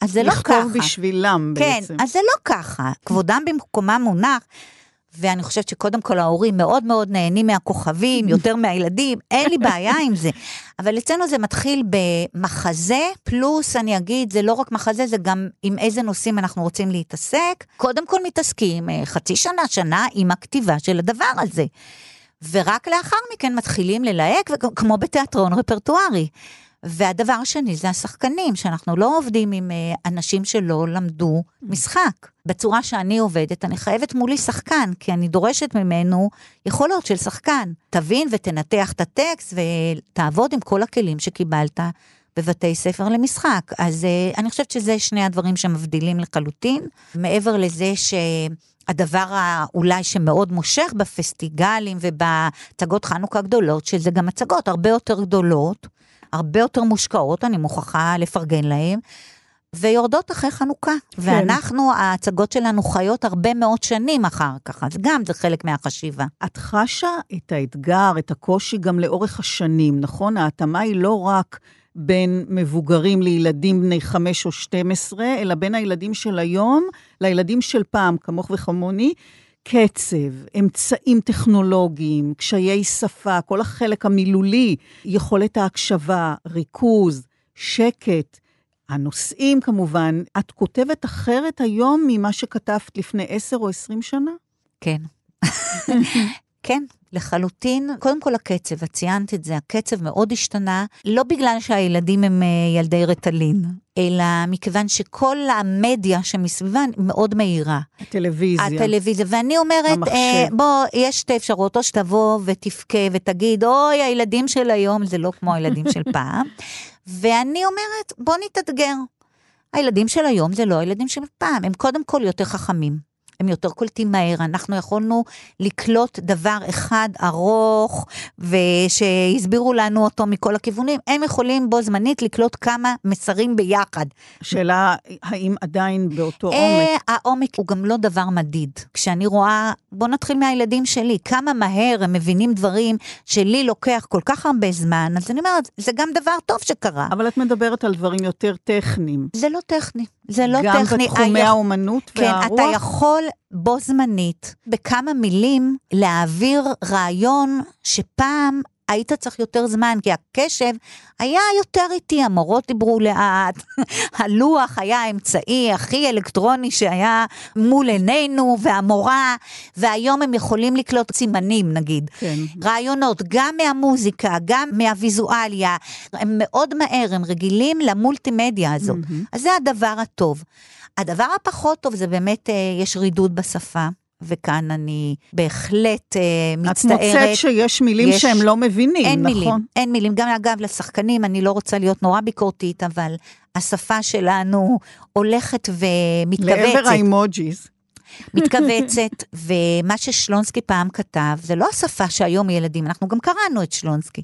אז זה לא ככה. לכתוב בשבילם כן, בעצם. אז זה לא ככה. כבודם במקומם מונח, ואני חושבת שקודם כל ההורים מאוד מאוד נהנים מהכוכבים, יותר מהילדים, אין לי בעיה עם זה. אבל אצלנו זה מתחיל במחזה, פלוס אני אגיד, זה לא רק מחזה, זה גם עם איזה נושאים אנחנו רוצים להתעסק. קודם כל מתעסקים אה, חצי שנה, שנה, עם הכתיבה של הדבר הזה. ורק לאחר מכן מתחילים ללהק, כמו בתיאטרון רפרטוארי. והדבר השני זה השחקנים, שאנחנו לא עובדים עם אה, אנשים שלא למדו משחק. בצורה שאני עובדת, אני חייבת מולי שחקן, כי אני דורשת ממנו יכולות של שחקן. תבין ותנתח את הטקסט ותעבוד עם כל הכלים שקיבלת בבתי ספר למשחק. אז uh, אני חושבת שזה שני הדברים שמבדילים לחלוטין. מעבר לזה ש... הדבר אולי שמאוד מושך בפסטיגלים ובהצגות חנוכה גדולות, שזה גם הצגות הרבה יותר גדולות, הרבה יותר מושקעות, אני מוכרחה לפרגן להם, ויורדות אחרי חנוכה. כן. ואנחנו, ההצגות שלנו חיות הרבה מאוד שנים אחר כך, אז גם זה חלק מהחשיבה. את חשה את האתגר, את הקושי גם לאורך השנים, נכון? ההתאמה היא לא רק בין מבוגרים לילדים בני 5 או 12, אלא בין הילדים של היום לילדים של פעם, כמוך וכמוני. קצב, אמצעים טכנולוגיים, קשיי שפה, כל החלק המילולי, יכולת ההקשבה, ריכוז, שקט. הנושאים כמובן, את כותבת אחרת היום ממה שכתבת לפני עשר או עשרים שנה? כן. כן, לחלוטין. קודם כל הקצב, את ציינת את זה, הקצב מאוד השתנה, לא בגלל שהילדים הם אה, ילדי רטלין, אלא מכיוון שכל המדיה שמסביבן מאוד מהירה. הטלוויזיה. הטלוויזיה, ואני אומרת, אה, בוא, יש שתי אפשרויות, או שתבוא ותבכה ותגיד, אוי, הילדים של היום זה לא כמו הילדים של פעם. ואני אומרת, בוא נתאתגר. הילדים של היום זה לא הילדים של פעם, הם קודם כל יותר חכמים. הם יותר קולטים מהר, אנחנו יכולנו לקלוט דבר אחד ארוך, ושהסבירו לנו אותו מכל הכיוונים, הם יכולים בו זמנית לקלוט כמה מסרים ביחד. השאלה, האם עדיין באותו אה, עומק? העומק הוא גם לא דבר מדיד. כשאני רואה, בוא נתחיל מהילדים שלי, כמה מהר הם מבינים דברים שלי לוקח כל כך הרבה זמן, אז אני אומרת, זה גם דבר טוב שקרה. אבל את מדברת על דברים יותר טכניים. זה לא טכני. זה לא גם טכני. גם בתחומי האומנות כן, והרוח? כן, אתה יכול בו זמנית, בכמה מילים, להעביר רעיון שפעם היית צריך יותר זמן, כי הקשב היה יותר איטי, המורות דיברו לאט, הלוח היה האמצעי הכי אלקטרוני שהיה מול עינינו, והמורה, והיום הם יכולים לקלוט סימנים נגיד. כן. רעיונות, גם מהמוזיקה, גם מהוויזואליה, הם מאוד מהר, הם רגילים למולטימדיה הזאת. Mm-hmm. אז זה הדבר הטוב. הדבר הפחות טוב זה באמת, אה, יש רידוד בשפה. וכאן אני בהחלט אה, מצטערת. את מוצאת שיש מילים יש, שהם לא מבינים, אין נכון? מילים, אין מילים. גם אגב, לשחקנים, אני לא רוצה להיות נורא ביקורתית, אבל השפה שלנו הולכת ומתכווצת. לעבר האימוג'יז. מתכווצת, ומה ששלונסקי פעם כתב, זה לא השפה שהיום ילדים, אנחנו גם קראנו את שלונסקי.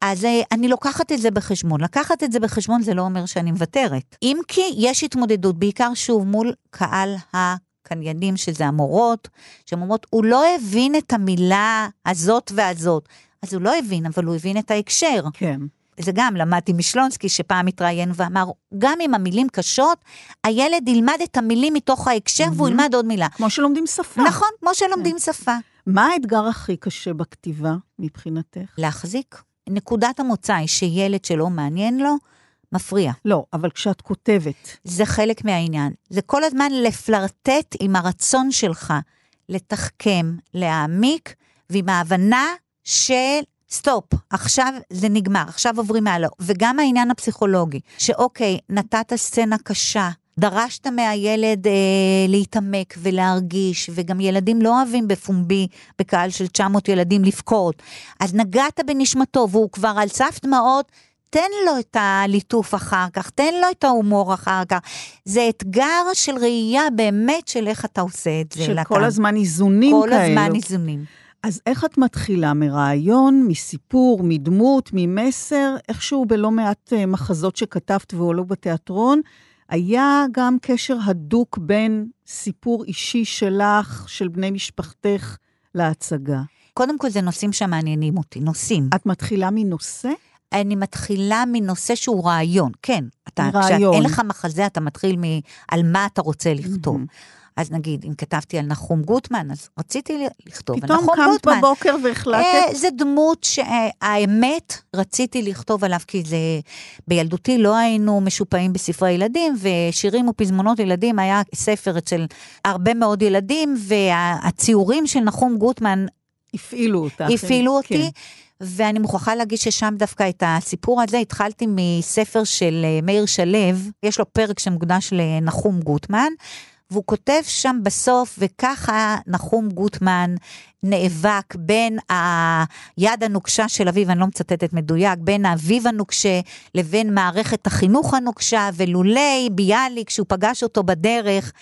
אז אה, אני לוקחת את זה בחשבון. לקחת את זה בחשבון זה לא אומר שאני מוותרת. אם כי יש התמודדות, בעיקר שוב מול קהל ה... הקניינים, שזה המורות, שהן אומרות, הוא לא הבין את המילה הזאת והזאת. אז הוא לא הבין, אבל הוא הבין את ההקשר. כן. זה גם למדתי משלונסקי, שפעם התראיין ואמר, גם אם המילים קשות, הילד ילמד את המילים מתוך ההקשר mm-hmm. והוא ילמד עוד מילה. כמו שלומדים שפה. נכון, כמו שלומדים כן. שפה. מה האתגר הכי קשה בכתיבה מבחינתך? להחזיק. נקודת המוצא היא שילד שלא מעניין לו, מפריע. לא, אבל כשאת כותבת... זה חלק מהעניין. זה כל הזמן לפלרטט עם הרצון שלך לתחכם, להעמיק, ועם ההבנה של סטופ, עכשיו זה נגמר, עכשיו עוברים הלאה. וגם העניין הפסיכולוגי, שאוקיי, נתת סצנה קשה, דרשת מהילד אה, להתעמק ולהרגיש, וגם ילדים לא אוהבים בפומבי, בקהל של 900 ילדים, לבכות. אז נגעת בנשמתו, והוא כבר על סף דמעות, תן לו את הליטוף אחר כך, תן לו את ההומור אחר כך. זה אתגר של ראייה באמת של איך אתה עושה את זה. של כל הזמן איזונים כל כאלו. כל הזמן איזונים. אז איך את מתחילה? מרעיון, מסיפור, מדמות, ממסר? איכשהו בלא מעט אה, מחזות שכתבת והועלו בתיאטרון, היה גם קשר הדוק בין סיפור אישי שלך, של בני משפחתך, להצגה. קודם כל זה נושאים שמעניינים אותי, נושאים. את מתחילה מנושא? אני מתחילה מנושא שהוא רעיון, כן. אתה, רעיון. כשאין לך מחזה, אתה מתחיל על מה אתה רוצה לכתוב. Mm-hmm. אז נגיד, אם כתבתי על נחום גוטמן, אז רציתי לכתוב על נחום גוטמן. פתאום קמת בבוקר והחלטת? אה, זה דמות שהאמת, רציתי לכתוב עליו, כי זה... בילדותי לא היינו משופעים בספרי ילדים, ושירים ופזמונות ילדים היה ספר אצל הרבה מאוד ילדים, והציורים של נחום גוטמן... הפעילו אותך. הפעילו אותי. כן. ואני מוכרחה להגיד ששם דווקא את הסיפור הזה התחלתי מספר של אה, מאיר שלו, יש לו פרק שמוקדש לנחום גוטמן, והוא כותב שם בסוף, וככה נחום גוטמן נאבק בין היד הנוקשה של אביו, אני לא מצטטת מדויק, בין האביב הנוקשה לבין מערכת החינוך הנוקשה, ולולי ביאליק שהוא פגש אותו בדרך,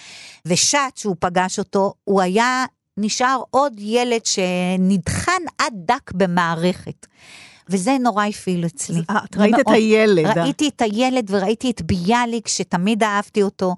ושת שהוא פגש אותו, הוא היה נשאר עוד ילד שנדחן עד דק במערכת. וזה נורא הפעיל אצלי. את ראית את הילד. אה? ראיתי את הילד וראיתי את ביאליק, שתמיד אהבתי אותו,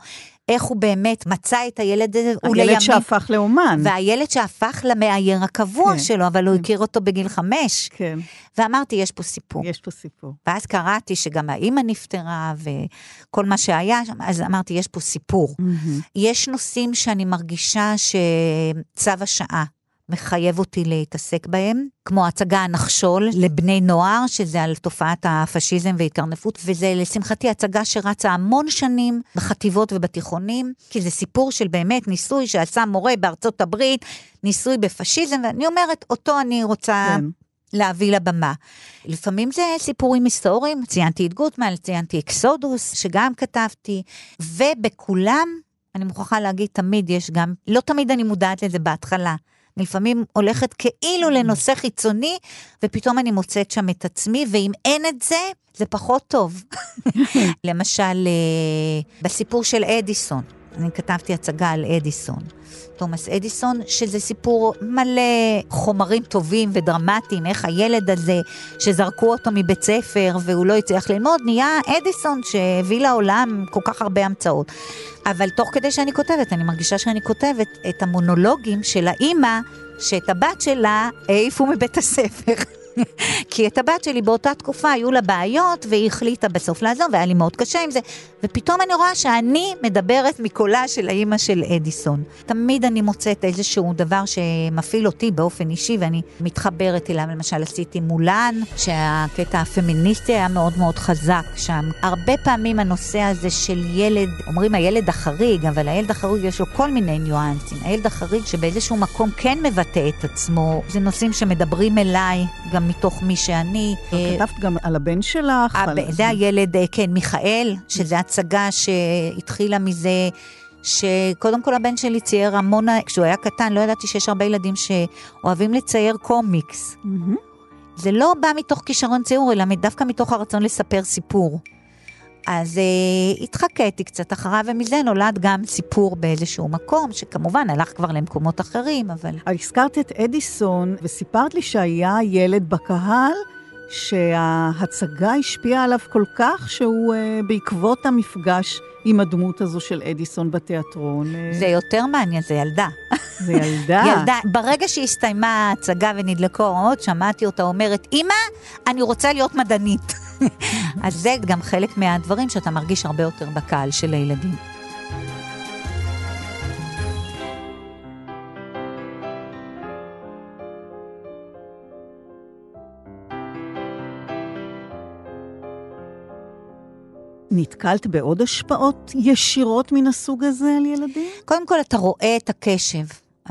איך הוא באמת מצא את הילד הזה, הוא לימים... הילד שהפך לאומן. והילד שהפך למאייר הקבוע כן, שלו, אבל הוא כן. הכיר אותו בגיל חמש. כן. ואמרתי, יש פה סיפור. יש פה סיפור. ואז קראתי שגם האימא נפטרה, וכל מה שהיה אז אמרתי, יש פה סיפור. Mm-hmm. יש נושאים שאני מרגישה שצו השעה. מחייב אותי להתעסק בהם, כמו הצגה הנחשול לבני נוער, שזה על תופעת הפשיזם והתקרנפות, וזה לשמחתי הצגה שרצה המון שנים בחטיבות ובתיכונים, כי זה סיפור של באמת ניסוי שעשה מורה בארצות הברית, ניסוי בפשיזם, ואני אומרת, אותו אני רוצה... כן. להביא לבמה. לפעמים זה סיפורים היסטוריים, ציינתי את גוטמן, ציינתי אקסודוס, שגם כתבתי, ובכולם, אני מוכרחה להגיד, תמיד יש גם, לא תמיד אני מודעת לזה בהתחלה, לפעמים הולכת כאילו mm. לנושא חיצוני, ופתאום אני מוצאת שם את עצמי, ואם אין את זה, זה פחות טוב. למשל, אה, בסיפור של אדיסון, אני כתבתי הצגה על אדיסון. תומאס אדיסון, שזה סיפור מלא חומרים טובים ודרמטיים, איך הילד הזה, שזרקו אותו מבית ספר והוא לא הצליח ללמוד, נהיה אדיסון שהביא לעולם כל כך הרבה המצאות. אבל תוך כדי שאני כותבת, אני מרגישה שאני כותבת את המונולוגים של האימא, שאת הבת שלה העיפו מבית הספר. כי את הבת שלי באותה תקופה היו לה בעיות, והיא החליטה בסוף לעזוב, והיה לי מאוד קשה עם זה. ופתאום אני רואה שאני מדברת מקולה של האימא של אדיסון. תמיד אני מוצאת איזשהו דבר שמפעיל אותי באופן אישי, ואני מתחברת אליו. למשל, עשיתי מולן, שהקטע הפמיניסטי היה מאוד מאוד חזק שם. הרבה פעמים הנושא הזה של ילד, אומרים הילד החריג, אבל הילד החריג יש לו כל מיני ניואנסים. הילד החריג שבאיזשהו מקום כן מבטא את עצמו, זה נושאים שמדברים אליי, גם מתוך מי שאני. אה, כתבת גם על הבן שלך. זה הילד, אה, כן, מיכאל, שזה הצגה שהתחילה מזה. שקודם כל הבן שלי צייר המון, כשהוא היה קטן, לא ידעתי שיש הרבה ילדים שאוהבים לצייר קומיקס. Mm-hmm. זה לא בא מתוך כישרון ציור, אלא דווקא מתוך הרצון לספר סיפור. אז uh, התחקיתי קצת אחריו, ומזה נולד גם סיפור באיזשהו מקום, שכמובן הלך כבר למקומות אחרים, אבל... הזכרת את אדיסון, וסיפרת לי שהיה ילד בקהל שההצגה השפיעה עליו כל כך, שהוא uh, בעקבות המפגש עם הדמות הזו של אדיסון בתיאטרון. Uh... זה יותר מעניין, זה ילדה. זה ילדה. ילדה. ברגע שהסתיימה ההצגה ונדלקו ההוראות, שמעתי אותה אומרת, אמא, אני רוצה להיות מדענית. אז זה גם חלק מהדברים שאתה מרגיש הרבה יותר בקהל של הילדים. נתקלת בעוד השפעות ישירות מן הסוג הזה על ילדים? קודם כל, אתה רואה את הקשב.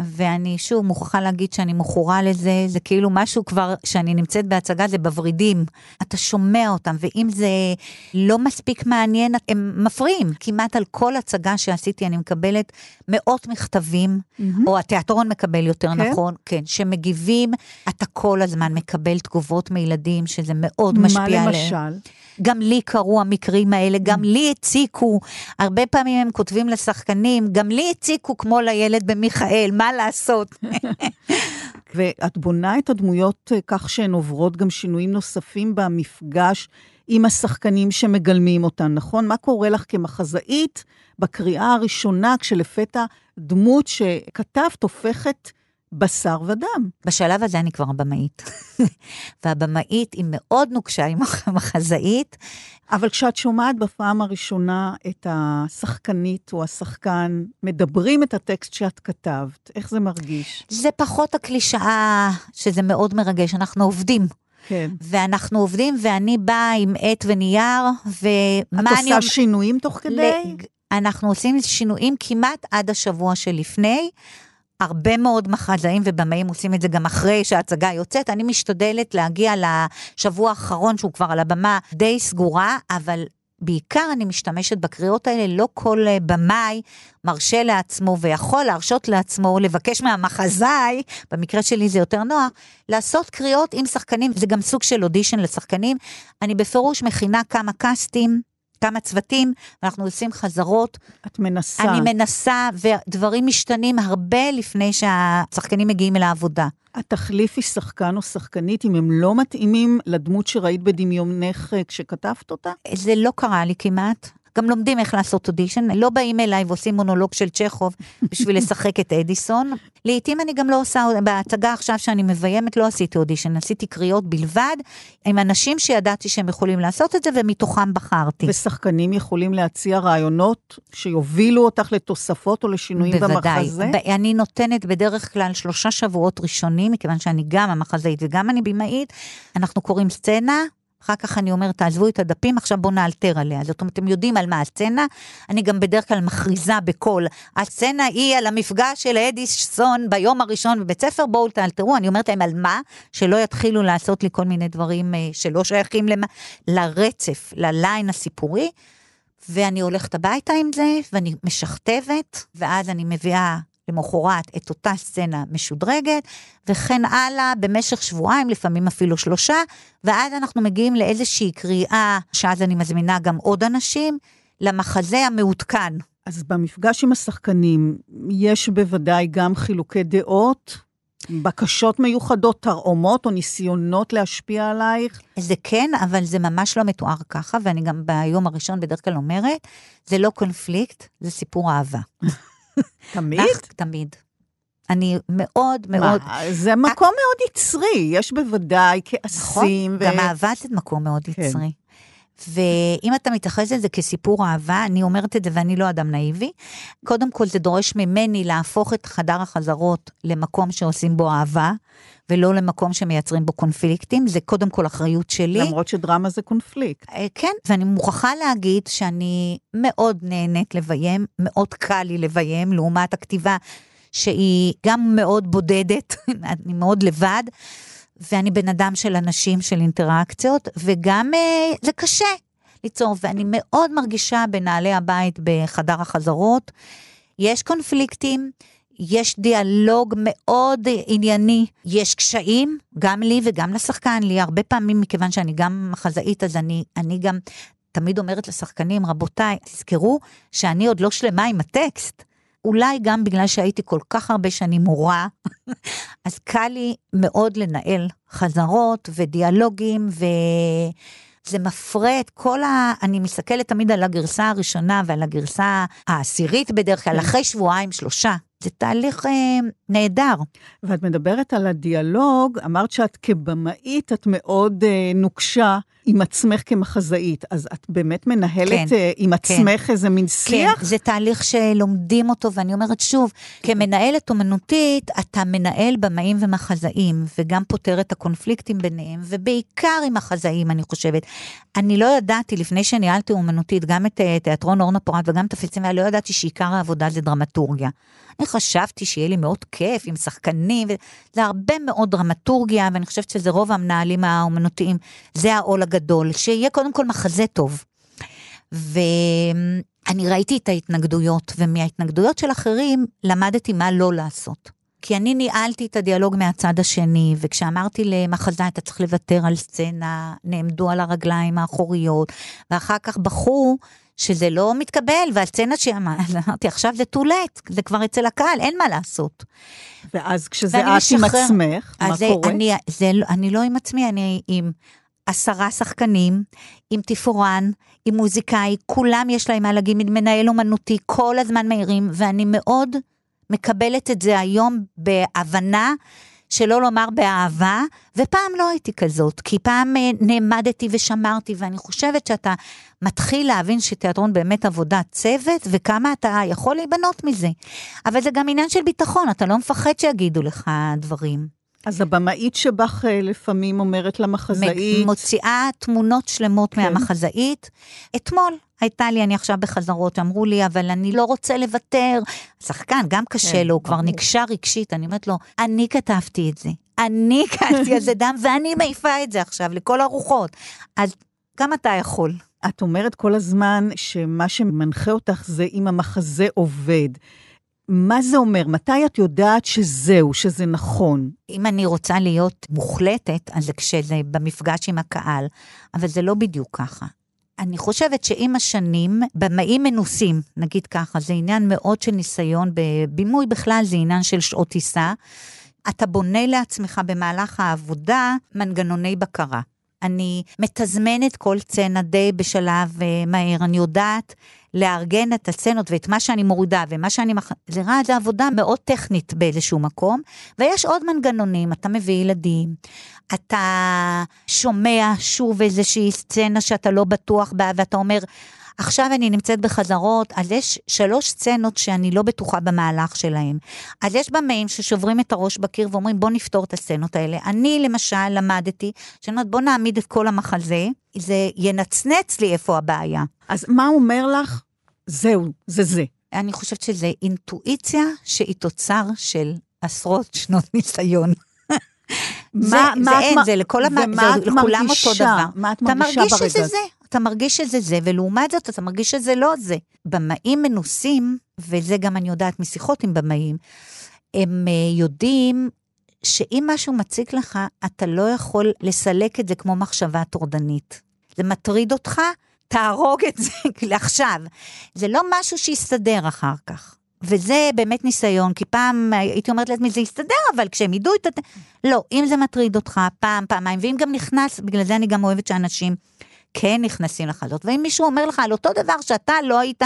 ואני שוב מוכרחה להגיד שאני מכורה לזה, זה כאילו משהו כבר, שאני נמצאת בהצגה, זה בוורידים. אתה שומע אותם, ואם זה לא מספיק מעניין, הם מפריעים. כמעט על כל הצגה שעשיתי אני מקבלת מאות מכתבים, mm-hmm. או התיאטרון מקבל יותר כן? נכון, כן, שמגיבים, אתה כל הזמן מקבל תגובות מילדים, שזה מאוד משפיע עליהם. מה למשל? עליהם. גם לי קרו המקרים האלה, גם לי הציקו, הרבה פעמים הם כותבים לשחקנים, גם לי הציקו כמו לילד במיכאל, מה לעשות? ואת בונה את הדמויות אה, כך שהן עוברות גם שינויים נוספים במפגש עם השחקנים שמגלמים אותן, נכון? מה קורה לך כמחזאית בקריאה הראשונה, כשלפתע דמות שכתבת הופכת בשר ודם. בשלב הזה אני כבר הבמאית. והבמאית היא מאוד נוקשה עם המחזאית. אבל כשאת שומעת בפעם הראשונה את השחקנית או השחקן מדברים את הטקסט שאת כתבת, איך זה מרגיש? זה פחות הקלישאה, שזה מאוד מרגש, אנחנו עובדים. כן. ואנחנו עובדים, ואני באה עם עט ונייר, ומה אני... את עושה שינויים תוך כדי? אנחנו עושים שינויים כמעט עד השבוע שלפני. הרבה מאוד מחזאים ובמאים עושים את זה גם אחרי שההצגה יוצאת. אני משתדלת להגיע לשבוע האחרון שהוא כבר על הבמה די סגורה, אבל בעיקר אני משתמשת בקריאות האלה, לא כל אה, במאי מרשה לעצמו ויכול להרשות לעצמו לבקש מהמחזאי, במקרה שלי זה יותר נוח, לעשות קריאות עם שחקנים, זה גם סוג של אודישן לשחקנים. אני בפירוש מכינה כמה קאסטים, כמה צוותים, ואנחנו עושים חזרות. את מנסה. אני מנסה, ודברים משתנים הרבה לפני שהשחקנים מגיעים אל העבודה. את תחליפי שחקן או שחקנית אם הם לא מתאימים לדמות שראית בדמיונך אה, כשכתבת אותה? זה לא קרה לי כמעט. גם לומדים איך לעשות אודישן, לא באים אליי ועושים מונולוג של צ'כוב בשביל לשחק את אדיסון. לעתים אני גם לא עושה, בהצגה עכשיו שאני מביימת לא עשיתי אודישן, עשיתי קריאות בלבד, עם אנשים שידעתי שהם יכולים לעשות את זה ומתוכם בחרתי. ושחקנים יכולים להציע רעיונות שיובילו אותך לתוספות או לשינויים בוודאי. במחזה? בוודאי. אני נותנת בדרך כלל שלושה שבועות ראשונים, מכיוון שאני גם המחזאית וגם אני במאית, אנחנו קוראים סצנה, אחר כך אני אומרת, תעזבו את הדפים, עכשיו בואו נאלתר עליה. זאת אומרת, אתם יודעים על מה הסצנה, אני גם בדרך כלל מכריזה בקול, הסצנה היא על המפגש של אדיסון ביום הראשון בבית ספר, בואו תאלתרו, אני אומרת להם על מה, שלא יתחילו לעשות לי כל מיני דברים אה, שלא שייכים למה, לרצף, לליין הסיפורי. ואני הולכת הביתה עם זה, ואני משכתבת, ואז אני מביאה למחרת את אותה סצנה משודרגת, וכן הלאה במשך שבועיים, לפעמים אפילו שלושה, ואז אנחנו מגיעים לאיזושהי קריאה, שאז אני מזמינה גם עוד אנשים, למחזה המעודכן. אז במפגש עם השחקנים, יש בוודאי גם חילוקי דעות, בקשות מיוחדות, תרעומות או ניסיונות להשפיע עלייך? זה כן, אבל זה ממש לא מתואר ככה, ואני גם ביום הראשון בדרך כלל אומרת, זה לא קונפליקט, זה סיפור אהבה. תמיד? תמיד. אני מאוד מאוד... מה, זה מקום מאוד יצרי, יש בוודאי כעסים. נכון, גם אהבה זה מקום מאוד כן. יצרי. ואם אתה מתייחס לזה כסיפור אהבה, אני אומרת את זה ואני לא אדם נאיבי, קודם כל זה דורש ממני להפוך את חדר החזרות למקום שעושים בו אהבה, ולא למקום שמייצרים בו קונפליקטים, זה קודם כל אחריות שלי. למרות שדרמה זה קונפליקט. אה, כן, ואני מוכרחה להגיד שאני מאוד נהנית לביים, מאוד קל לי לביים, לעומת הכתיבה שהיא גם מאוד בודדת, אני מאוד לבד, ואני בן אדם של אנשים, של אינטראקציות, וגם אה, זה קשה ליצור, ואני מאוד מרגישה בנעלי הבית בחדר החזרות. יש קונפליקטים, יש דיאלוג מאוד ענייני, יש קשיים, גם לי וגם לשחקן, לי הרבה פעמים, מכיוון שאני גם מחזאית, אז אני, אני גם תמיד אומרת לשחקנים, רבותיי, תזכרו שאני עוד לא שלמה עם הטקסט. אולי גם בגלל שהייתי כל כך הרבה שנים מורה, אז קל לי מאוד לנהל חזרות ודיאלוגים, וזה מפרה את כל ה... אני מסתכלת תמיד על הגרסה הראשונה ועל הגרסה העשירית בדרך כלל, אחרי שבועיים, שלושה. זה תהליך אה, נהדר. ואת מדברת על הדיאלוג, אמרת שאת כבמאית, את מאוד אה, נוקשה עם עצמך כמחזאית, אז את באמת מנהלת כן, אה, עם כן. עצמך איזה מין שיח? כן, זה תהליך שלומדים אותו, ואני אומרת שוב, כמנהלת אומנותית, אתה מנהל במאים ומחזאים, וגם פותר את הקונפליקטים ביניהם, ובעיקר עם מחזאים, אני חושבת. אני לא ידעתי, לפני שניהלתי אומנותית, גם את אה, תיאטרון אורנה פורט וגם את הפסטיבל, לא ידעתי שעיקר העבודה זה דרמטורגיה. אני חשבתי שיהיה לי מאוד כיף עם שחקנים, וזה הרבה מאוד דרמטורגיה, ואני חושבת שזה רוב המנהלים האומנותיים, זה העול הגדול, שיהיה קודם כל מחזה טוב. ואני ראיתי את ההתנגדויות, ומההתנגדויות של אחרים למדתי מה לא לעשות. כי אני ניהלתי את הדיאלוג מהצד השני, וכשאמרתי למחזה, אתה צריך לוותר על סצנה, נעמדו על הרגליים האחוריות, ואחר כך בכו שזה לא מתקבל, והסצנה שאמרתי, עכשיו זה too late, זה כבר אצל הקהל, אין מה לעשות. ואז כשזה את עם עצמך, מה זה- קורה? אני, זה, לא- אני לא עם עצמי, אני עם עשרה שחקנים, עם תפאורן, עם מוזיקאי, כולם יש להם מה להגיד, מנהל אומנותי, כל הזמן מעירים, ואני מאוד מקבלת את זה היום בהבנה. שלא לומר באהבה, ופעם לא הייתי כזאת, כי פעם אה, נעמדתי ושמרתי, ואני חושבת שאתה מתחיל להבין שתיאטרון באמת עבודת צוות, וכמה אתה יכול להיבנות מזה. אבל זה גם עניין של ביטחון, אתה לא מפחד שיגידו לך דברים. אז הבמאית שבך אה, לפעמים אומרת למחזאית, מוציאה תמונות שלמות כן. מהמחזאית. אתמול הייתה לי, אני עכשיו בחזרות, אמרו לי, אבל אני לא רוצה לוותר. שחקן, גם קשה כן, לו, הוא כבר. נקשר רגשית, אני אומרת לו, אני כתבתי את זה. אני כתבתי על זה דם, ואני מעיפה את זה עכשיו לכל הרוחות. אז גם אתה יכול. את אומרת כל הזמן שמה שמנחה אותך זה אם המחזה עובד. מה זה אומר? מתי את יודעת שזהו, שזה נכון? אם אני רוצה להיות מוחלטת, אז זה כשזה במפגש עם הקהל, אבל זה לא בדיוק ככה. אני חושבת שעם השנים, במאים מנוסים, נגיד ככה, זה עניין מאוד של ניסיון, בבימוי בכלל זה עניין של שעות טיסה. אתה בונה לעצמך במהלך העבודה מנגנוני בקרה. אני מתזמנת כל צנע די בשלב uh, מהר, אני יודעת לארגן את הסצנות ואת מה שאני מורידה ומה שאני מח... זה רע, זה עבודה מאוד טכנית באיזשהו מקום, ויש עוד מנגנונים, אתה מביא ילדים, אתה שומע שוב איזושהי סצנה שאתה לא בטוח בה, ואתה אומר, עכשיו אני נמצאת בחזרות, אז יש שלוש סצנות שאני לא בטוחה במהלך שלהם. אז יש במאים ששוברים את הראש בקיר ואומרים, בוא נפתור את הסצנות האלה. אני למשל למדתי, שאני אומרת, בוא נעמיד את כל המחזה, זה ינצנץ לי איפה הבעיה. אז מה אומר לך? זהו, זה זה. אני חושבת שזה אינטואיציה שהיא תוצר של עשרות שנות ניסיון. מה, זה, מה זה אין, מה, זה לכל המ... זה לכולם אותו דבר. מה את מרגישה ברגע? אתה מרגיש שזה זה, אתה מרגיש שזה זה, ולעומת זאת אתה מרגיש שזה לא זה. במאים מנוסים, וזה גם אני יודעת משיחות עם במאים, הם uh, יודעים שאם משהו מציק לך, אתה לא יכול לסלק את זה כמו מחשבה טורדנית. זה מטריד אותך, תהרוג את זה לעכשיו. זה לא משהו שיסתדר אחר כך. וזה באמת ניסיון, כי פעם הייתי אומרת לעצמי, זה יסתדר, אבל כשהם ידעו את ה... לא, אם זה מטריד אותך פעם, פעמיים, ואם גם נכנס, בגלל זה אני גם אוהבת שאנשים כן נכנסים לחזות, ואם מישהו אומר לך על אותו דבר שאתה לא היית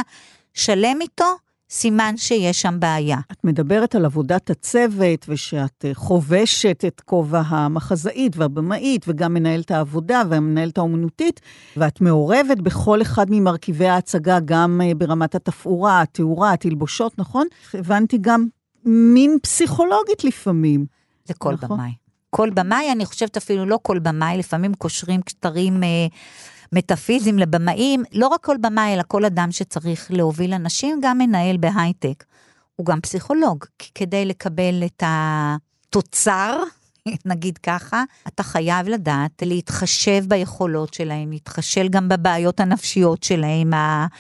שלם איתו, סימן שיש שם בעיה. את מדברת על עבודת הצוות, ושאת אה, חובשת את כובע המחזאית והבמאית, וגם מנהלת העבודה והמנהלת האומנותית, ואת מעורבת בכל אחד ממרכיבי ההצגה, גם אה, ברמת התפאורה, התאורה, התלבושות, נכון? הבנתי גם מין פסיכולוגית לפעמים. זה כל נכון? במאי. כל במאי, אני חושבת אפילו לא כל במאי, לפעמים קושרים כתרים... אה, מטאפיזיים לבמאים, לא רק כל במאי, אלא כל אדם שצריך להוביל אנשים, גם מנהל בהייטק. הוא גם פסיכולוג, כדי לקבל את התוצר נגיד ככה, אתה חייב לדעת להתחשב ביכולות שלהם, להתחשל גם בבעיות הנפשיות שלהם,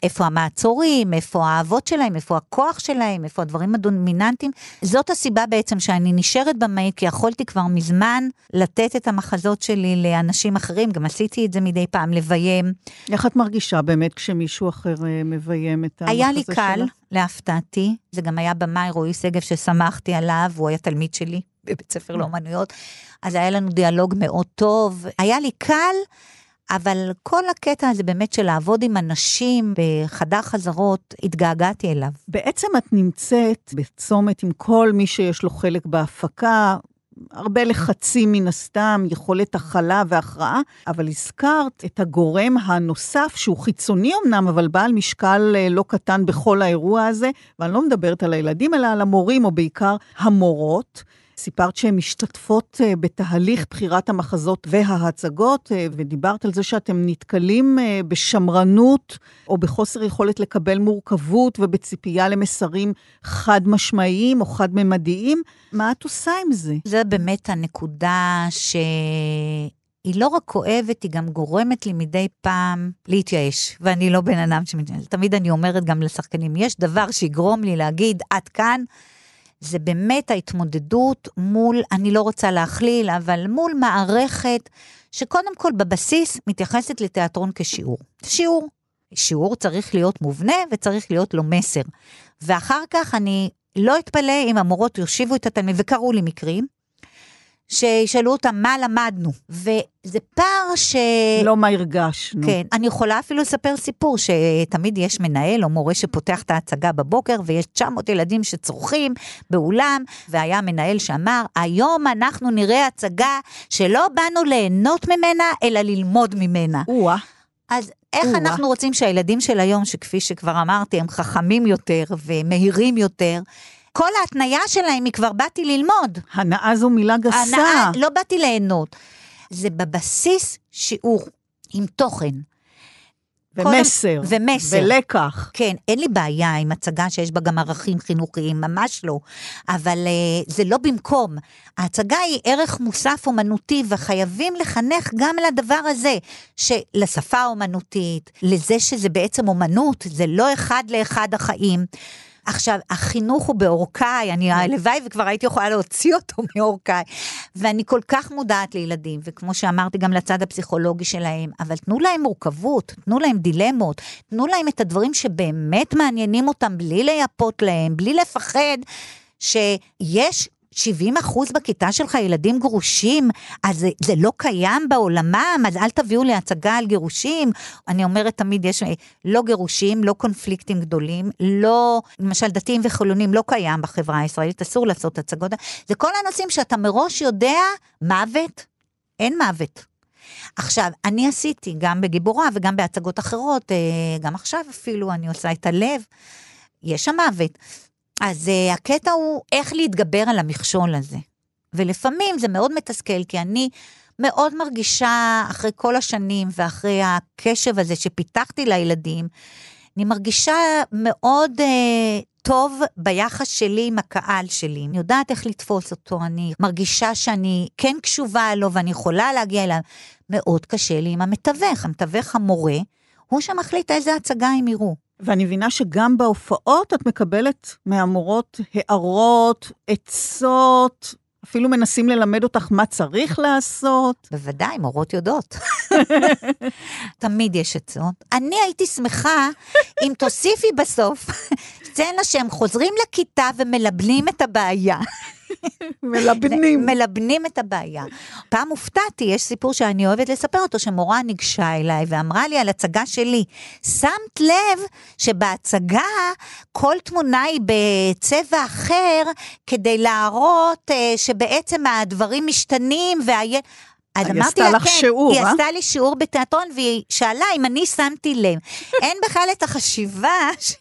איפה המעצורים, איפה האהבות שלהם, איפה הכוח שלהם, איפה הדברים הדומיננטיים. זאת הסיבה בעצם שאני נשארת במאית, כי יכולתי כבר מזמן לתת את המחזות שלי לאנשים אחרים, גם עשיתי את זה מדי פעם, לביים. איך את מרגישה באמת כשמישהו אחר אה, מביים את המחזה שלך? היה לי קל, להפתעתי, זה גם היה במאי רועי שגב ששמחתי עליו, הוא היה תלמיד שלי. בבית ספר לאומנויות, אז היה לנו דיאלוג מאוד טוב. היה לי קל, אבל כל הקטע הזה באמת של לעבוד עם אנשים בחדר חזרות, התגעגעתי אליו. בעצם את נמצאת בצומת עם כל מי שיש לו חלק בהפקה, הרבה לחצים מן הסתם, יכולת הכלה והכרעה, אבל הזכרת את הגורם הנוסף, שהוא חיצוני אמנם, אבל בעל משקל אה, לא קטן בכל האירוע הזה, ואני לא מדברת על הילדים, אלא על המורים, או בעיקר המורות. סיפרת שהן משתתפות אה, בתהליך בחירת המחזות וההצגות, אה, ודיברת על זה שאתם נתקלים אה, בשמרנות או בחוסר יכולת לקבל מורכבות ובציפייה למסרים חד-משמעיים או חד-ממדיים. מה את עושה עם זה? זה באמת הנקודה ש... היא לא רק כואבת, היא גם גורמת לי מדי פעם להתייאש. ואני לא בן אדם שמתייאש. תמיד אני אומרת גם לשחקנים, יש דבר שיגרום לי להגיד, עד כאן, זה באמת ההתמודדות מול, אני לא רוצה להכליל, אבל מול מערכת שקודם כל בבסיס מתייחסת לתיאטרון כשיעור. שיעור. שיעור צריך להיות מובנה וצריך להיות לו מסר. ואחר כך אני לא אתפלא אם המורות יושיבו את התלמיד, וקרו לי מקרים, שישאלו אותם מה למדנו, וזה פער ש... לא מה הרגשנו. כן, אני יכולה אפילו לספר סיפור, שתמיד יש מנהל או מורה שפותח את ההצגה בבוקר, ויש 900 ילדים שצורכים באולם, והיה מנהל שאמר, היום אנחנו נראה הצגה שלא באנו ליהנות ממנה, אלא ללמוד ממנה. או-אה. אז איך או-אה. אנחנו רוצים שהילדים של היום, שכפי שכבר אמרתי, הם חכמים יותר ומהירים יותר, כל ההתניה שלהם היא כבר באתי ללמוד. הנאה זו מילה גסה. הנאה, לא באתי ליהנות. זה בבסיס שיעור עם תוכן. ומסר. קודם, ומסר. ולקח. כן, אין לי בעיה עם הצגה שיש בה גם ערכים חינוכיים, ממש לא. אבל uh, זה לא במקום. ההצגה היא ערך מוסף אומנותי, וחייבים לחנך גם לדבר הזה, שלשפה האומנותית, לזה שזה בעצם אומנות, זה לא אחד לאחד החיים. עכשיו, החינוך הוא בעורקיי, אני הלוואי וכבר הייתי יכולה להוציא אותו מעורקיי. ואני כל כך מודעת לילדים, וכמו שאמרתי, גם לצד הפסיכולוגי שלהם, אבל תנו להם מורכבות, תנו להם דילמות, תנו להם את הדברים שבאמת מעניינים אותם, בלי לייפות להם, בלי לפחד. שיש 70 אחוז בכיתה שלך ילדים גרושים, אז זה, זה לא קיים בעולמם, אז אל תביאו לי הצגה על גירושים. אני אומרת תמיד, יש לא גירושים, לא קונפליקטים גדולים, לא, למשל דתיים וחילונים לא קיים בחברה הישראלית, אסור לעשות הצגות. זה כל הנושאים שאתה מראש יודע, מוות, אין מוות. עכשיו, אני עשיתי גם בגיבורה וגם בהצגות אחרות, אה, גם עכשיו אפילו אני עושה את הלב, יש שם מוות. אז uh, הקטע הוא איך להתגבר על המכשול הזה. ולפעמים זה מאוד מתסכל, כי אני מאוד מרגישה, אחרי כל השנים ואחרי הקשב הזה שפיתחתי לילדים, אני מרגישה מאוד uh, טוב ביחס שלי עם הקהל שלי. אני יודעת איך לתפוס אותו, אני מרגישה שאני כן קשובה לו ואני יכולה להגיע אליו. מאוד קשה לי עם המתווך, המתווך המורה, הוא שמחליט איזה הצגה הם יראו. ואני מבינה שגם בהופעות את מקבלת מהמורות הערות, עצות, אפילו מנסים ללמד אותך מה צריך לעשות. בוודאי, מורות יודעות. תמיד יש עצות. אני הייתי שמחה אם תוסיפי בסוף סצנה שהם חוזרים לכיתה ומלבנים את הבעיה. מלבנים. מלבנים את הבעיה. פעם הופתעתי, יש סיפור שאני אוהבת לספר אותו, שמורה ניגשה אליי ואמרה לי על הצגה שלי, שמת לב שבהצגה כל תמונה היא בצבע אחר, כדי להראות uh, שבעצם הדברים משתנים, והילד... אז אמרתי לה, לך כן, שיעור, היא אה? עשתה לי שיעור בתיאטרון, והיא שאלה אם אני שמתי לב. אין בכלל את החשיבה ש...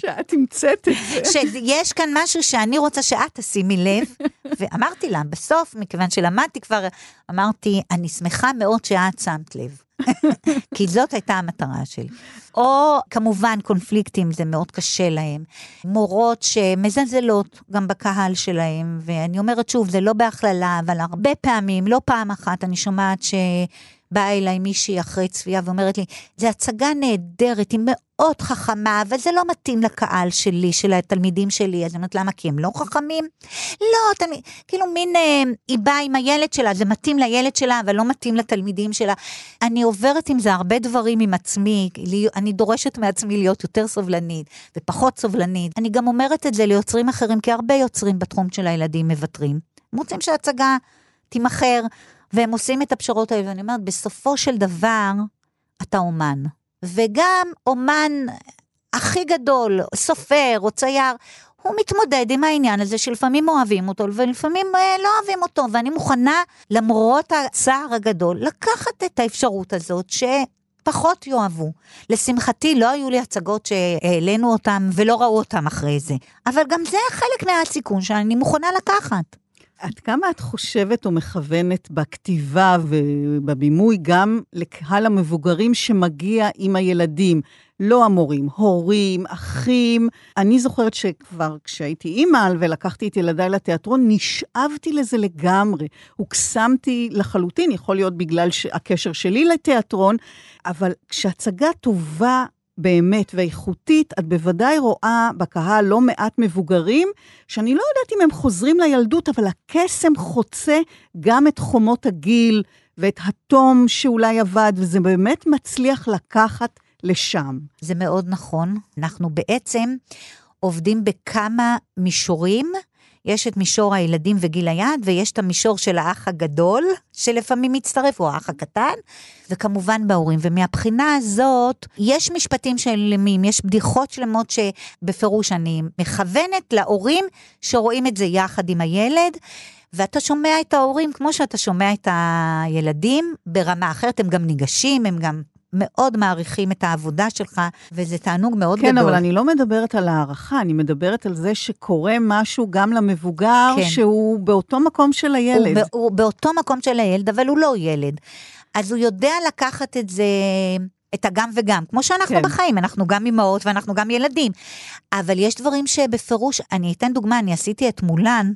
שאת המצאת את זה. שיש כאן משהו שאני רוצה שאת תשימי לב, ואמרתי לה, בסוף, מכיוון שלמדתי כבר, אמרתי, אני שמחה מאוד שאת שמת לב. כי זאת הייתה המטרה שלי. או כמובן קונפליקטים, זה מאוד קשה להם. מורות שמזלזלות גם בקהל שלהם, ואני אומרת שוב, זה לא בהכללה, אבל הרבה פעמים, לא פעם אחת, אני שומעת ש... באה אליי מישהי אחרי צפייה ואומרת לי, זו הצגה נהדרת, היא מאוד חכמה, אבל זה לא מתאים לקהל שלי, של התלמידים שלי. אז אני אומרת, למה? כי הם לא חכמים? לא, תלמיד, כאילו מין, אה, היא באה עם הילד שלה, זה מתאים לילד שלה, אבל לא מתאים לתלמידים שלה. אני עוברת עם זה הרבה דברים עם עצמי, אני דורשת מעצמי להיות יותר סובלנית ופחות סובלנית. אני גם אומרת את זה ליוצרים אחרים, כי הרבה יוצרים בתחום של הילדים מוותרים. הם רוצים שההצגה תימכר. והם עושים את הפשרות האלה, ואני אומרת, בסופו של דבר, אתה אומן. וגם אומן הכי גדול, סופר או צייר, הוא מתמודד עם העניין הזה שלפעמים אוהבים אותו ולפעמים אה, לא אוהבים אותו, ואני מוכנה, למרות הצער הגדול, לקחת את האפשרות הזאת ש... פחות יאהבו. לשמחתי לא היו לי הצגות שהעלינו אותם ולא ראו אותם אחרי זה, אבל גם זה חלק מהסיכון שאני מוכנה לקחת. עד כמה את חושבת או מכוונת בכתיבה ובבימוי גם לקהל המבוגרים שמגיע עם הילדים, לא המורים, הורים, אחים. אני זוכרת שכבר כשהייתי אימא ולקחתי את ילדיי לתיאטרון, נשאבתי לזה לגמרי. הוקסמתי לחלוטין, יכול להיות בגלל הקשר שלי לתיאטרון, אבל כשהצגה טובה באמת ואיכותית, את בוודאי רואה בקהל לא מעט מבוגרים, שאני לא יודעת אם הם חוזרים לילדות, אבל הקסם חוצה גם את חומות הגיל ואת התום שאולי עבד, וזה באמת מצליח לקחת לשם. זה מאוד נכון. אנחנו בעצם עובדים בכמה מישורים. יש את מישור הילדים וגיל היעד, ויש את המישור של האח הגדול, שלפעמים מצטרף, או האח הקטן, וכמובן בהורים. ומהבחינה הזאת, יש משפטים שלמים, יש בדיחות שלמות שבפירוש אני מכוונת להורים שרואים את זה יחד עם הילד. ואתה שומע את ההורים כמו שאתה שומע את הילדים ברמה אחרת, הם גם ניגשים, הם גם מאוד מעריכים את העבודה שלך, וזה תענוג מאוד כן, גדול. כן, אבל אני לא מדברת על הערכה, אני מדברת על זה שקורה משהו גם למבוגר, כן. שהוא באותו מקום של הילד. הוא, הוא באותו מקום של הילד, אבל הוא לא ילד. אז הוא יודע לקחת את זה את הגם וגם, כמו שאנחנו כן. בחיים, אנחנו גם אימהות ואנחנו גם ילדים. אבל יש דברים שבפירוש, אני אתן דוגמה, אני עשיתי את מולן.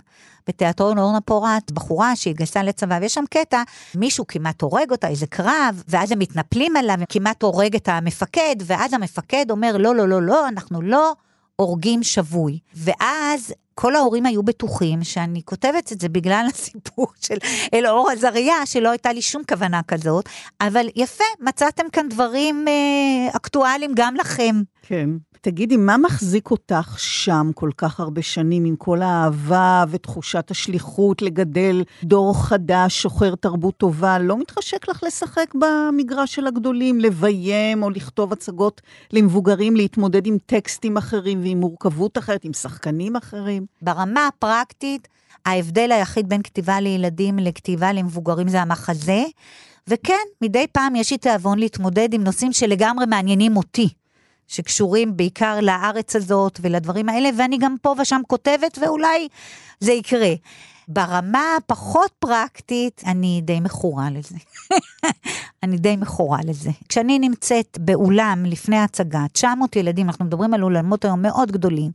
בתיאטרון אורנה פורט, בחורה שהתגייסה לצבא, ויש שם קטע, מישהו כמעט הורג אותה, איזה קרב, ואז הם מתנפלים עליו, כמעט הורג את המפקד, ואז המפקד אומר, לא, לא, לא, לא, אנחנו לא הורגים שבוי. ואז כל ההורים היו בטוחים שאני כותבת את זה בגלל הסיפור של אלאור עזריה, שלא הייתה לי שום כוונה כזאת, אבל יפה, מצאתם כאן דברים אה, אקטואליים גם לכם. כן. תגידי, מה מחזיק אותך שם כל כך הרבה שנים עם כל האהבה ותחושת השליחות לגדל דור חדש, שוחר תרבות טובה? לא מתחשק לך לשחק במגרש של הגדולים, לביים או לכתוב הצגות למבוגרים, להתמודד עם טקסטים אחרים ועם מורכבות אחרת, עם שחקנים אחרים? ברמה הפרקטית, ההבדל היחיד בין כתיבה לילדים לכתיבה למבוגרים זה המחזה, וכן, מדי פעם יש לי תיאבון להתמודד עם נושאים שלגמרי מעניינים אותי. שקשורים בעיקר לארץ הזאת ולדברים האלה, ואני גם פה ושם כותבת, ואולי זה יקרה. ברמה הפחות פרקטית, אני די מכורה לזה. אני די מכורה לזה. כשאני נמצאת באולם לפני הצגה, 900 ילדים, אנחנו מדברים על אולמות היום מאוד גדולים,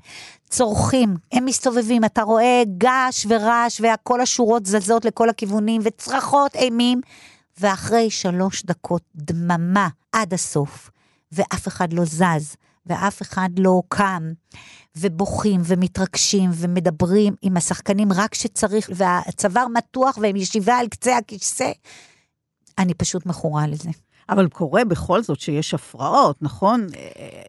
צורכים, הם מסתובבים, אתה רואה געש ורעש, וכל השורות זזות לכל הכיוונים, וצרחות אימים, ואחרי שלוש דקות דממה עד הסוף. ואף אחד לא זז, ואף אחד לא קם, ובוכים ומתרגשים ומדברים עם השחקנים רק שצריך, והצוואר מתוח והם ישיבה על קצה הכיסא. אני פשוט מכורה לזה. אבל קורה בכל זאת שיש הפרעות, נכון?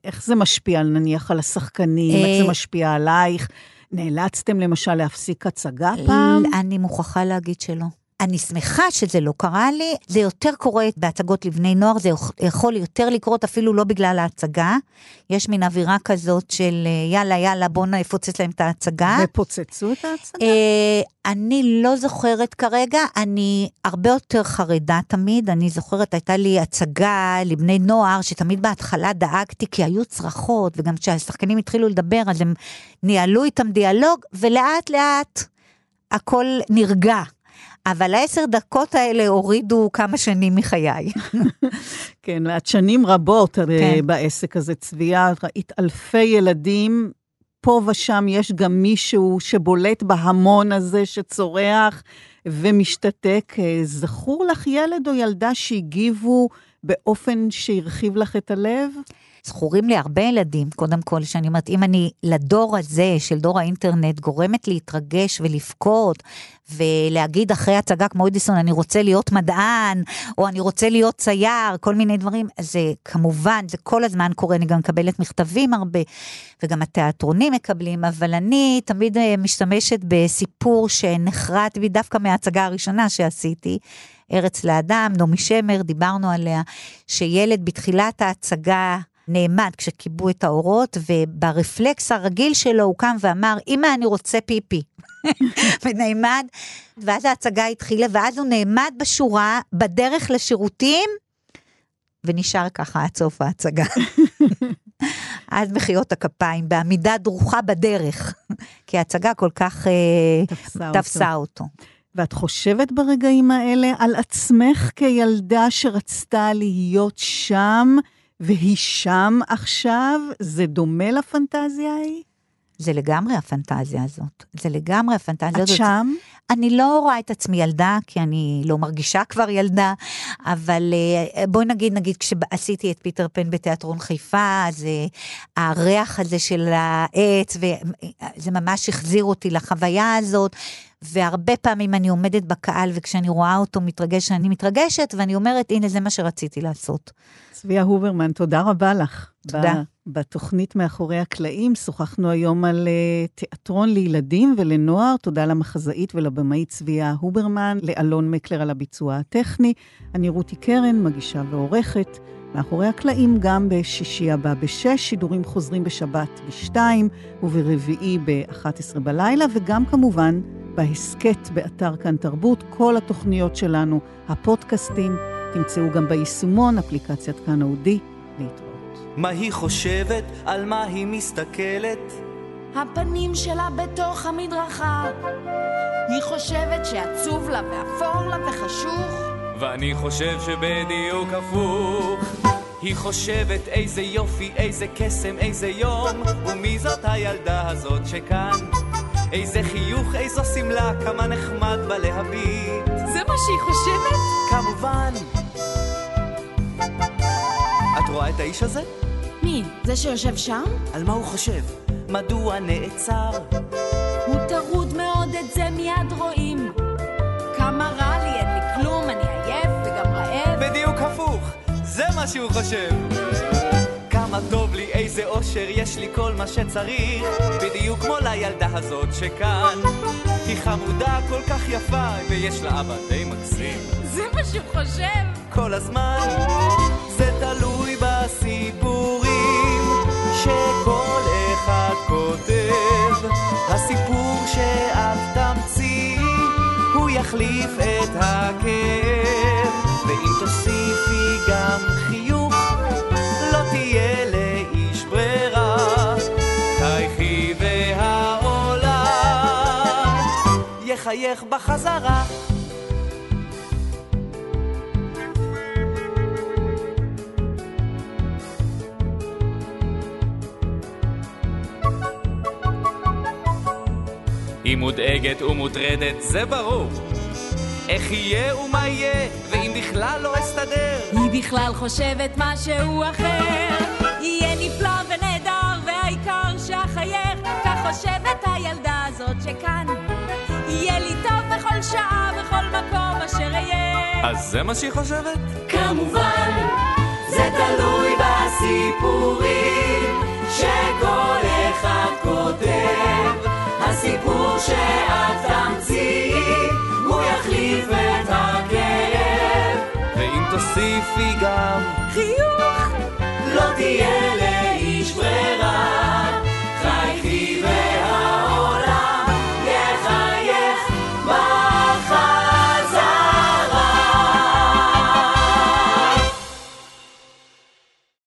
איך זה משפיע נניח על השחקנים, איך זה משפיע עלייך? נאלצתם למשל להפסיק הצגה פעם? אני מוכרחה להגיד שלא. אני שמחה שזה לא קרה לי, זה יותר קורה בהצגות לבני נוער, זה יכול יותר לקרות אפילו לא בגלל ההצגה. יש מין אווירה כזאת של יאללה, יאללה, בוא נפוצץ להם את ההצגה. ופוצצו את ההצגה? אני לא זוכרת כרגע, אני הרבה יותר חרדה תמיד, אני זוכרת, הייתה לי הצגה לבני נוער, שתמיד בהתחלה דאגתי, כי היו צרחות, וגם כשהשחקנים התחילו לדבר, אז הם ניהלו איתם דיאלוג, ולאט לאט הכל נרגע. אבל העשר דקות האלה הורידו כמה שנים מחיי. כן, את שנים רבות כן. בעסק הזה, צביה, ראית אלפי ילדים, פה ושם יש גם מישהו שבולט בהמון הזה שצורח ומשתתק. זכור לך ילד או ילדה שהגיבו באופן שהרחיב לך את הלב? זכורים לי הרבה ילדים, קודם כל, שאני אומרת, אם אני לדור הזה, של דור האינטרנט, גורמת להתרגש ולבכות, ולהגיד אחרי הצגה כמו אדיסון, אני רוצה להיות מדען, או אני רוצה להיות צייר, כל מיני דברים, זה כמובן, זה כל הזמן קורה, אני גם מקבלת מכתבים הרבה, וגם התיאטרונים מקבלים, אבל אני תמיד משתמשת בסיפור שנחרט בי דווקא מההצגה הראשונה שעשיתי. ארץ לאדם, נעמי שמר, דיברנו עליה, שילד בתחילת ההצגה נעמד כשכיבו את האורות, וברפלקס הרגיל שלו הוא קם ואמר, אמא, אני רוצה פיפי. ונעמד, ואז ההצגה התחילה, ואז הוא נעמד בשורה, בדרך לשירותים, ונשאר ככה עד סוף ההצגה. אז מחיאות הכפיים, בעמידה דרוכה בדרך, כי ההצגה כל כך תפסה, תפסה אותו. אותו. ואת חושבת ברגעים האלה על עצמך כילדה שרצתה להיות שם, והיא שם עכשיו? זה דומה לפנטזיה ההיא? זה לגמרי הפנטזיה הזאת. זה לגמרי הפנטזיה הזאת. את שם? אני לא רואה את עצמי ילדה, כי אני לא מרגישה כבר ילדה, אבל בואי נגיד, נגיד כשעשיתי את פיטר פן בתיאטרון חיפה, אז הריח הזה של העץ, וזה ממש החזיר אותי לחוויה הזאת. והרבה פעמים אני עומדת בקהל, וכשאני רואה אותו מתרגש, אני מתרגשת, ואני אומרת, הנה, זה מה שרציתי לעשות. צביה הוברמן, תודה רבה לך. תודה. בתוכנית מאחורי הקלעים שוחחנו היום על תיאטרון לילדים ולנוער. תודה למחזאית ולבמאית צביה הוברמן, לאלון מקלר על הביצוע הטכני. אני רותי קרן, מגישה ועורכת. מאחורי הקלעים גם בשישי הבא בשש, שידורים חוזרים בשבת בשתיים וברביעי ב-11 בלילה, וגם כמובן בהסכת באתר כאן תרבות, כל התוכניות שלנו, הפודקאסטים, תמצאו גם ביישומון, אפליקציית כאן אודי, להתראות. מה היא חושבת? על מה היא מסתכלת? הפנים שלה בתוך המדרכה. היא חושבת שעצוב לה ואפור לה וחשוך. ואני חושב שבדיוק הפוך. היא חושבת איזה יופי, איזה קסם, איזה יום, ומי זאת הילדה הזאת שכאן? איזה חיוך, איזו שמלה, כמה נחמד בה להביט. זה מה שהיא חושבת? כמובן. את רואה את האיש הזה? מי? זה שיושב שם? על מה הוא חושב? מדוע נעצר? הוא טרוד מאוד, את זה מיד רואים. כמה רע לי, אין לי כלום, אני עייף וגם רעב. בדיוק הפוך, זה מה שהוא חושב. כמה טוב לי, איזה אושר, יש לי כל מה שצריך, בדיוק כמו לילדה הזאת שכאן. היא חמודה, כל כך יפה, ויש לה אבא די מקסים. זה מה שהוא חושב? כל הזמן, זה תלוי בסיפורים שכל אחד כותב. הסיפור שאת תמציא, הוא יחליף את הכאב, ואם תוסיפי גם חיוך, לא תהיה לאיש ברירה. חייכי והעולם יחייך בחזרה. מודאגת ומוטרדת, זה ברור. איך יהיה ומה יהיה, ואם בכלל לא אסתדר. היא בכלל חושבת משהו אחר. יהיה נפלא ונהדר, והעיקר שאחייך, כך חושבת הילדה הזאת שכאן. יהיה לי טוב בכל שעה, בכל מקום אשר אהיה. אז זה מה שהיא חושבת? כמובן, זה תלוי בסיפורים שכל אחד כותב. הסיפור שאת תמציאי, הוא יחליף את הכאב. ואם תוסיפי גם חיוך! לא תהיה